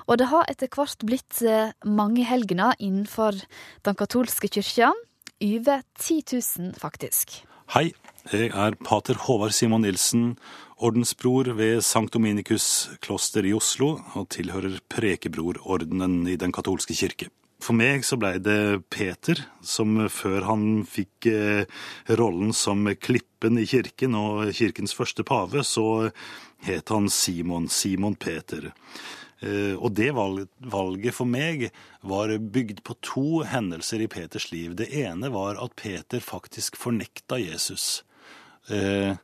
[SPEAKER 3] Og det har etter hvert blitt eh, mange helgener innenfor den katolske kyrkja. Over 10 000, faktisk.
[SPEAKER 11] Hei, jeg er pater Håvard Simon Nilsen, ordensbror ved Sankt Dominikus kloster i Oslo, og tilhører Prekebrorordenen i Den katolske kirke. For meg så blei det Peter, som før han fikk eh, rollen som klippen i kirken og kirkens første pave, så het han Simon. Simon Peter. Eh, og det valget for meg var bygd på to hendelser i Peters liv. Det ene var at Peter faktisk fornekta Jesus. Eh,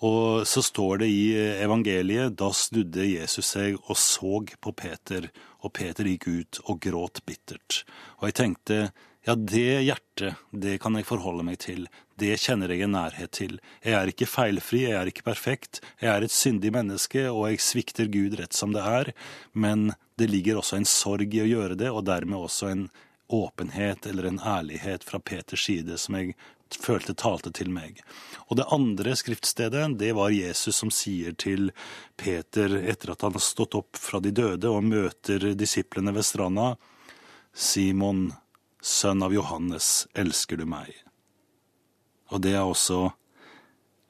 [SPEAKER 11] og så står det i evangeliet da snudde Jesus seg og så på Peter, og Peter gikk ut og gråt bittert. Og jeg tenkte ja, det hjertet, det kan jeg forholde meg til, det kjenner jeg en nærhet til. Jeg er ikke feilfri, jeg er ikke perfekt, jeg er et syndig menneske, og jeg svikter Gud rett som det er, men det ligger også en sorg i å gjøre det, og dermed også en åpenhet eller en ærlighet fra Peters side som jeg følte talte til meg. Og det andre skriftstedet, det var Jesus som sier til Peter etter at han har stått opp fra de døde og møter disiplene ved stranda, Simon, sønn av Johannes, elsker du meg? Og det er også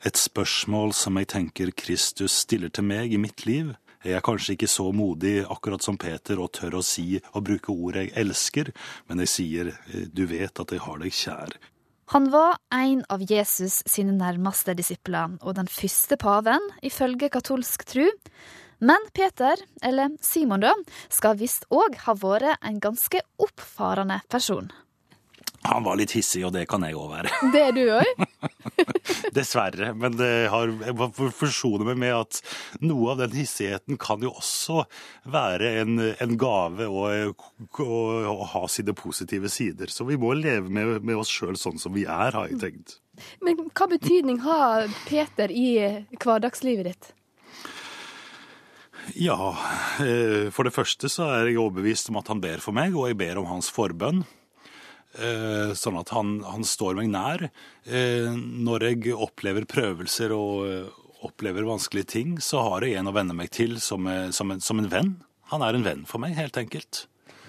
[SPEAKER 11] et spørsmål som jeg tenker Kristus stiller til meg i mitt liv. Jeg er kanskje ikke så modig akkurat som Peter og tør å si og bruke ordet jeg elsker, men jeg sier du vet at jeg har deg kjær.
[SPEAKER 3] Han var en av Jesus sine nærmeste disipler, og den første paven, ifølge katolsk tru. Men Peter, eller Simon da, skal visst òg ha vært en ganske oppfarende person.
[SPEAKER 11] Han var litt hissig, og det kan jeg òg være.
[SPEAKER 3] Det er du òg?
[SPEAKER 11] Dessverre. Men det har, jeg må forsone meg med at noe av den hissigheten kan jo også være en, en gave og, og, ha sine positive sider. Så vi må leve med, med oss sjøl sånn som vi er, har jeg tenkt.
[SPEAKER 3] Men hva betydning har Peter i hverdagslivet ditt?
[SPEAKER 11] Ja, eh, for det første så er jeg overbevist om at han ber for meg, og jeg ber om hans forbønn. Eh, sånn at han, han står meg nær. Eh, når jeg opplever prøvelser og eh, opplever vanskelige ting, så har jeg en å venne meg til som, som, en, som en venn. Han er en venn for meg, helt enkelt.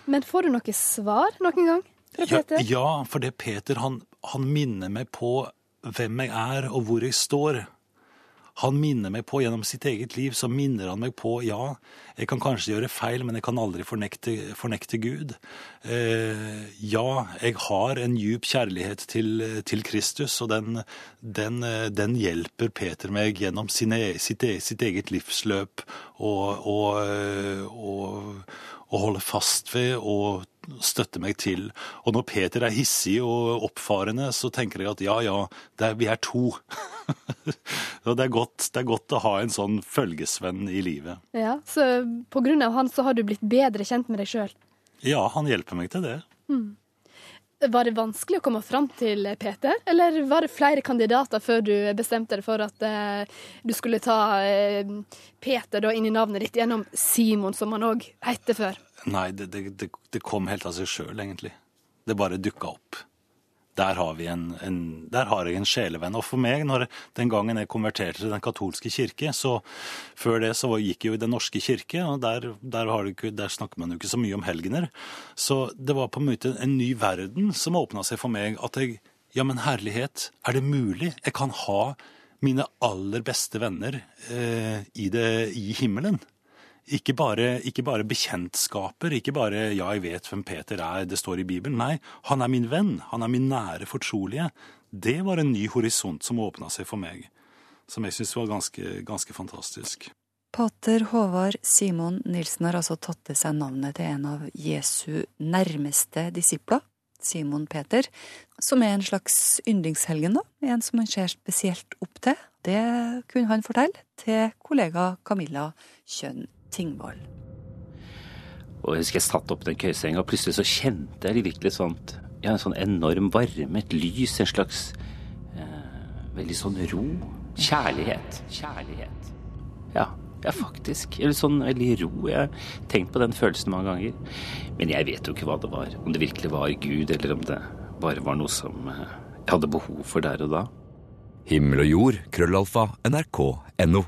[SPEAKER 3] Men får du noe svar noen gang fra Peter?
[SPEAKER 11] Ja, ja for det Peter han, han minner meg på hvem jeg er og hvor jeg står. Han minner meg på, gjennom sitt eget liv, så minner han meg på ja, jeg kan kanskje gjøre feil, men jeg kan aldri fornekte, fornekte Gud. Eh, ja, jeg har en djup kjærlighet til, til Kristus, og den, den, den, hjelper Peter meg gjennom sine, sitt, sitt, eget livsløp og, og, og, og holde fast ved og støtte meg til. Og når Peter er hissig og oppfarende, så tenker jeg at ja, ja, er, vi er to. og det er, godt, det er, godt, å ha en sånn følgesvenn i livet.
[SPEAKER 3] Ja, Så på grunn av han så har du blitt bedre kjent med deg sjøl?
[SPEAKER 11] Ja, han hjelper meg til det.
[SPEAKER 3] Mm. Var det vanskelig å komme fram til Peter, eller var det flere kandidater før du bestemte deg for at eh, du skulle ta eh, Peter da inn i navnet ditt gjennom Simon, som han òg het før?
[SPEAKER 11] Nei, det, det, det, kom helt av seg sjøl, egentlig. Det bare dukka opp der har, en, en, der har, jeg en sjelevenn. Og for meg, når, den gangen jeg konverterte til Den katolske kirke, så før det så gikk jeg jo i Den norske kirke, og der, der, ikke, der, snakker man jo ikke så mye om helgener. Så det var på en måte en ny verden som åpna seg for meg. At jeg Ja, men herlighet, er det mulig? Jeg kan ha mine aller beste venner eh, i, det, i himmelen. Ikke bare, ikke bare, bekjentskaper, ikke bare 'ja, jeg vet hvem Peter er', det står i Bibelen. Nei, han er min venn, han er min nære fortrolige. Det var en ny horisont som åpna seg for meg, som jeg syns var ganske, ganske fantastisk.
[SPEAKER 1] Pater Håvard Simon Nilsen har altså tatt til seg navnet til en av Jesu nærmeste disipler, Simon Peter, som er en slags yndlingshelgen, da. En som han ser spesielt opp til. Det kunne han fortelle til kollega Camilla Kjønn Tingvoll.
[SPEAKER 6] Og jeg husker jeg satt opp den køyesenga, og plutselig så kjente jeg virkelig sånt, ja, en sånn enorm varme, et lys, en slags eh, veldig sånn ro. Kjærlighet. Kjærlighet. Ja, ja, faktisk. Eller sånn veldig ro. Jeg har tenkt på den følelsen mange ganger. Men jeg vet jo ikke hva det var. Om det virkelig var Gud, eller om det bare var noe som eh, jeg hadde behov for der og da.
[SPEAKER 5] Himmel og jord, krøllalfa, nrk.no.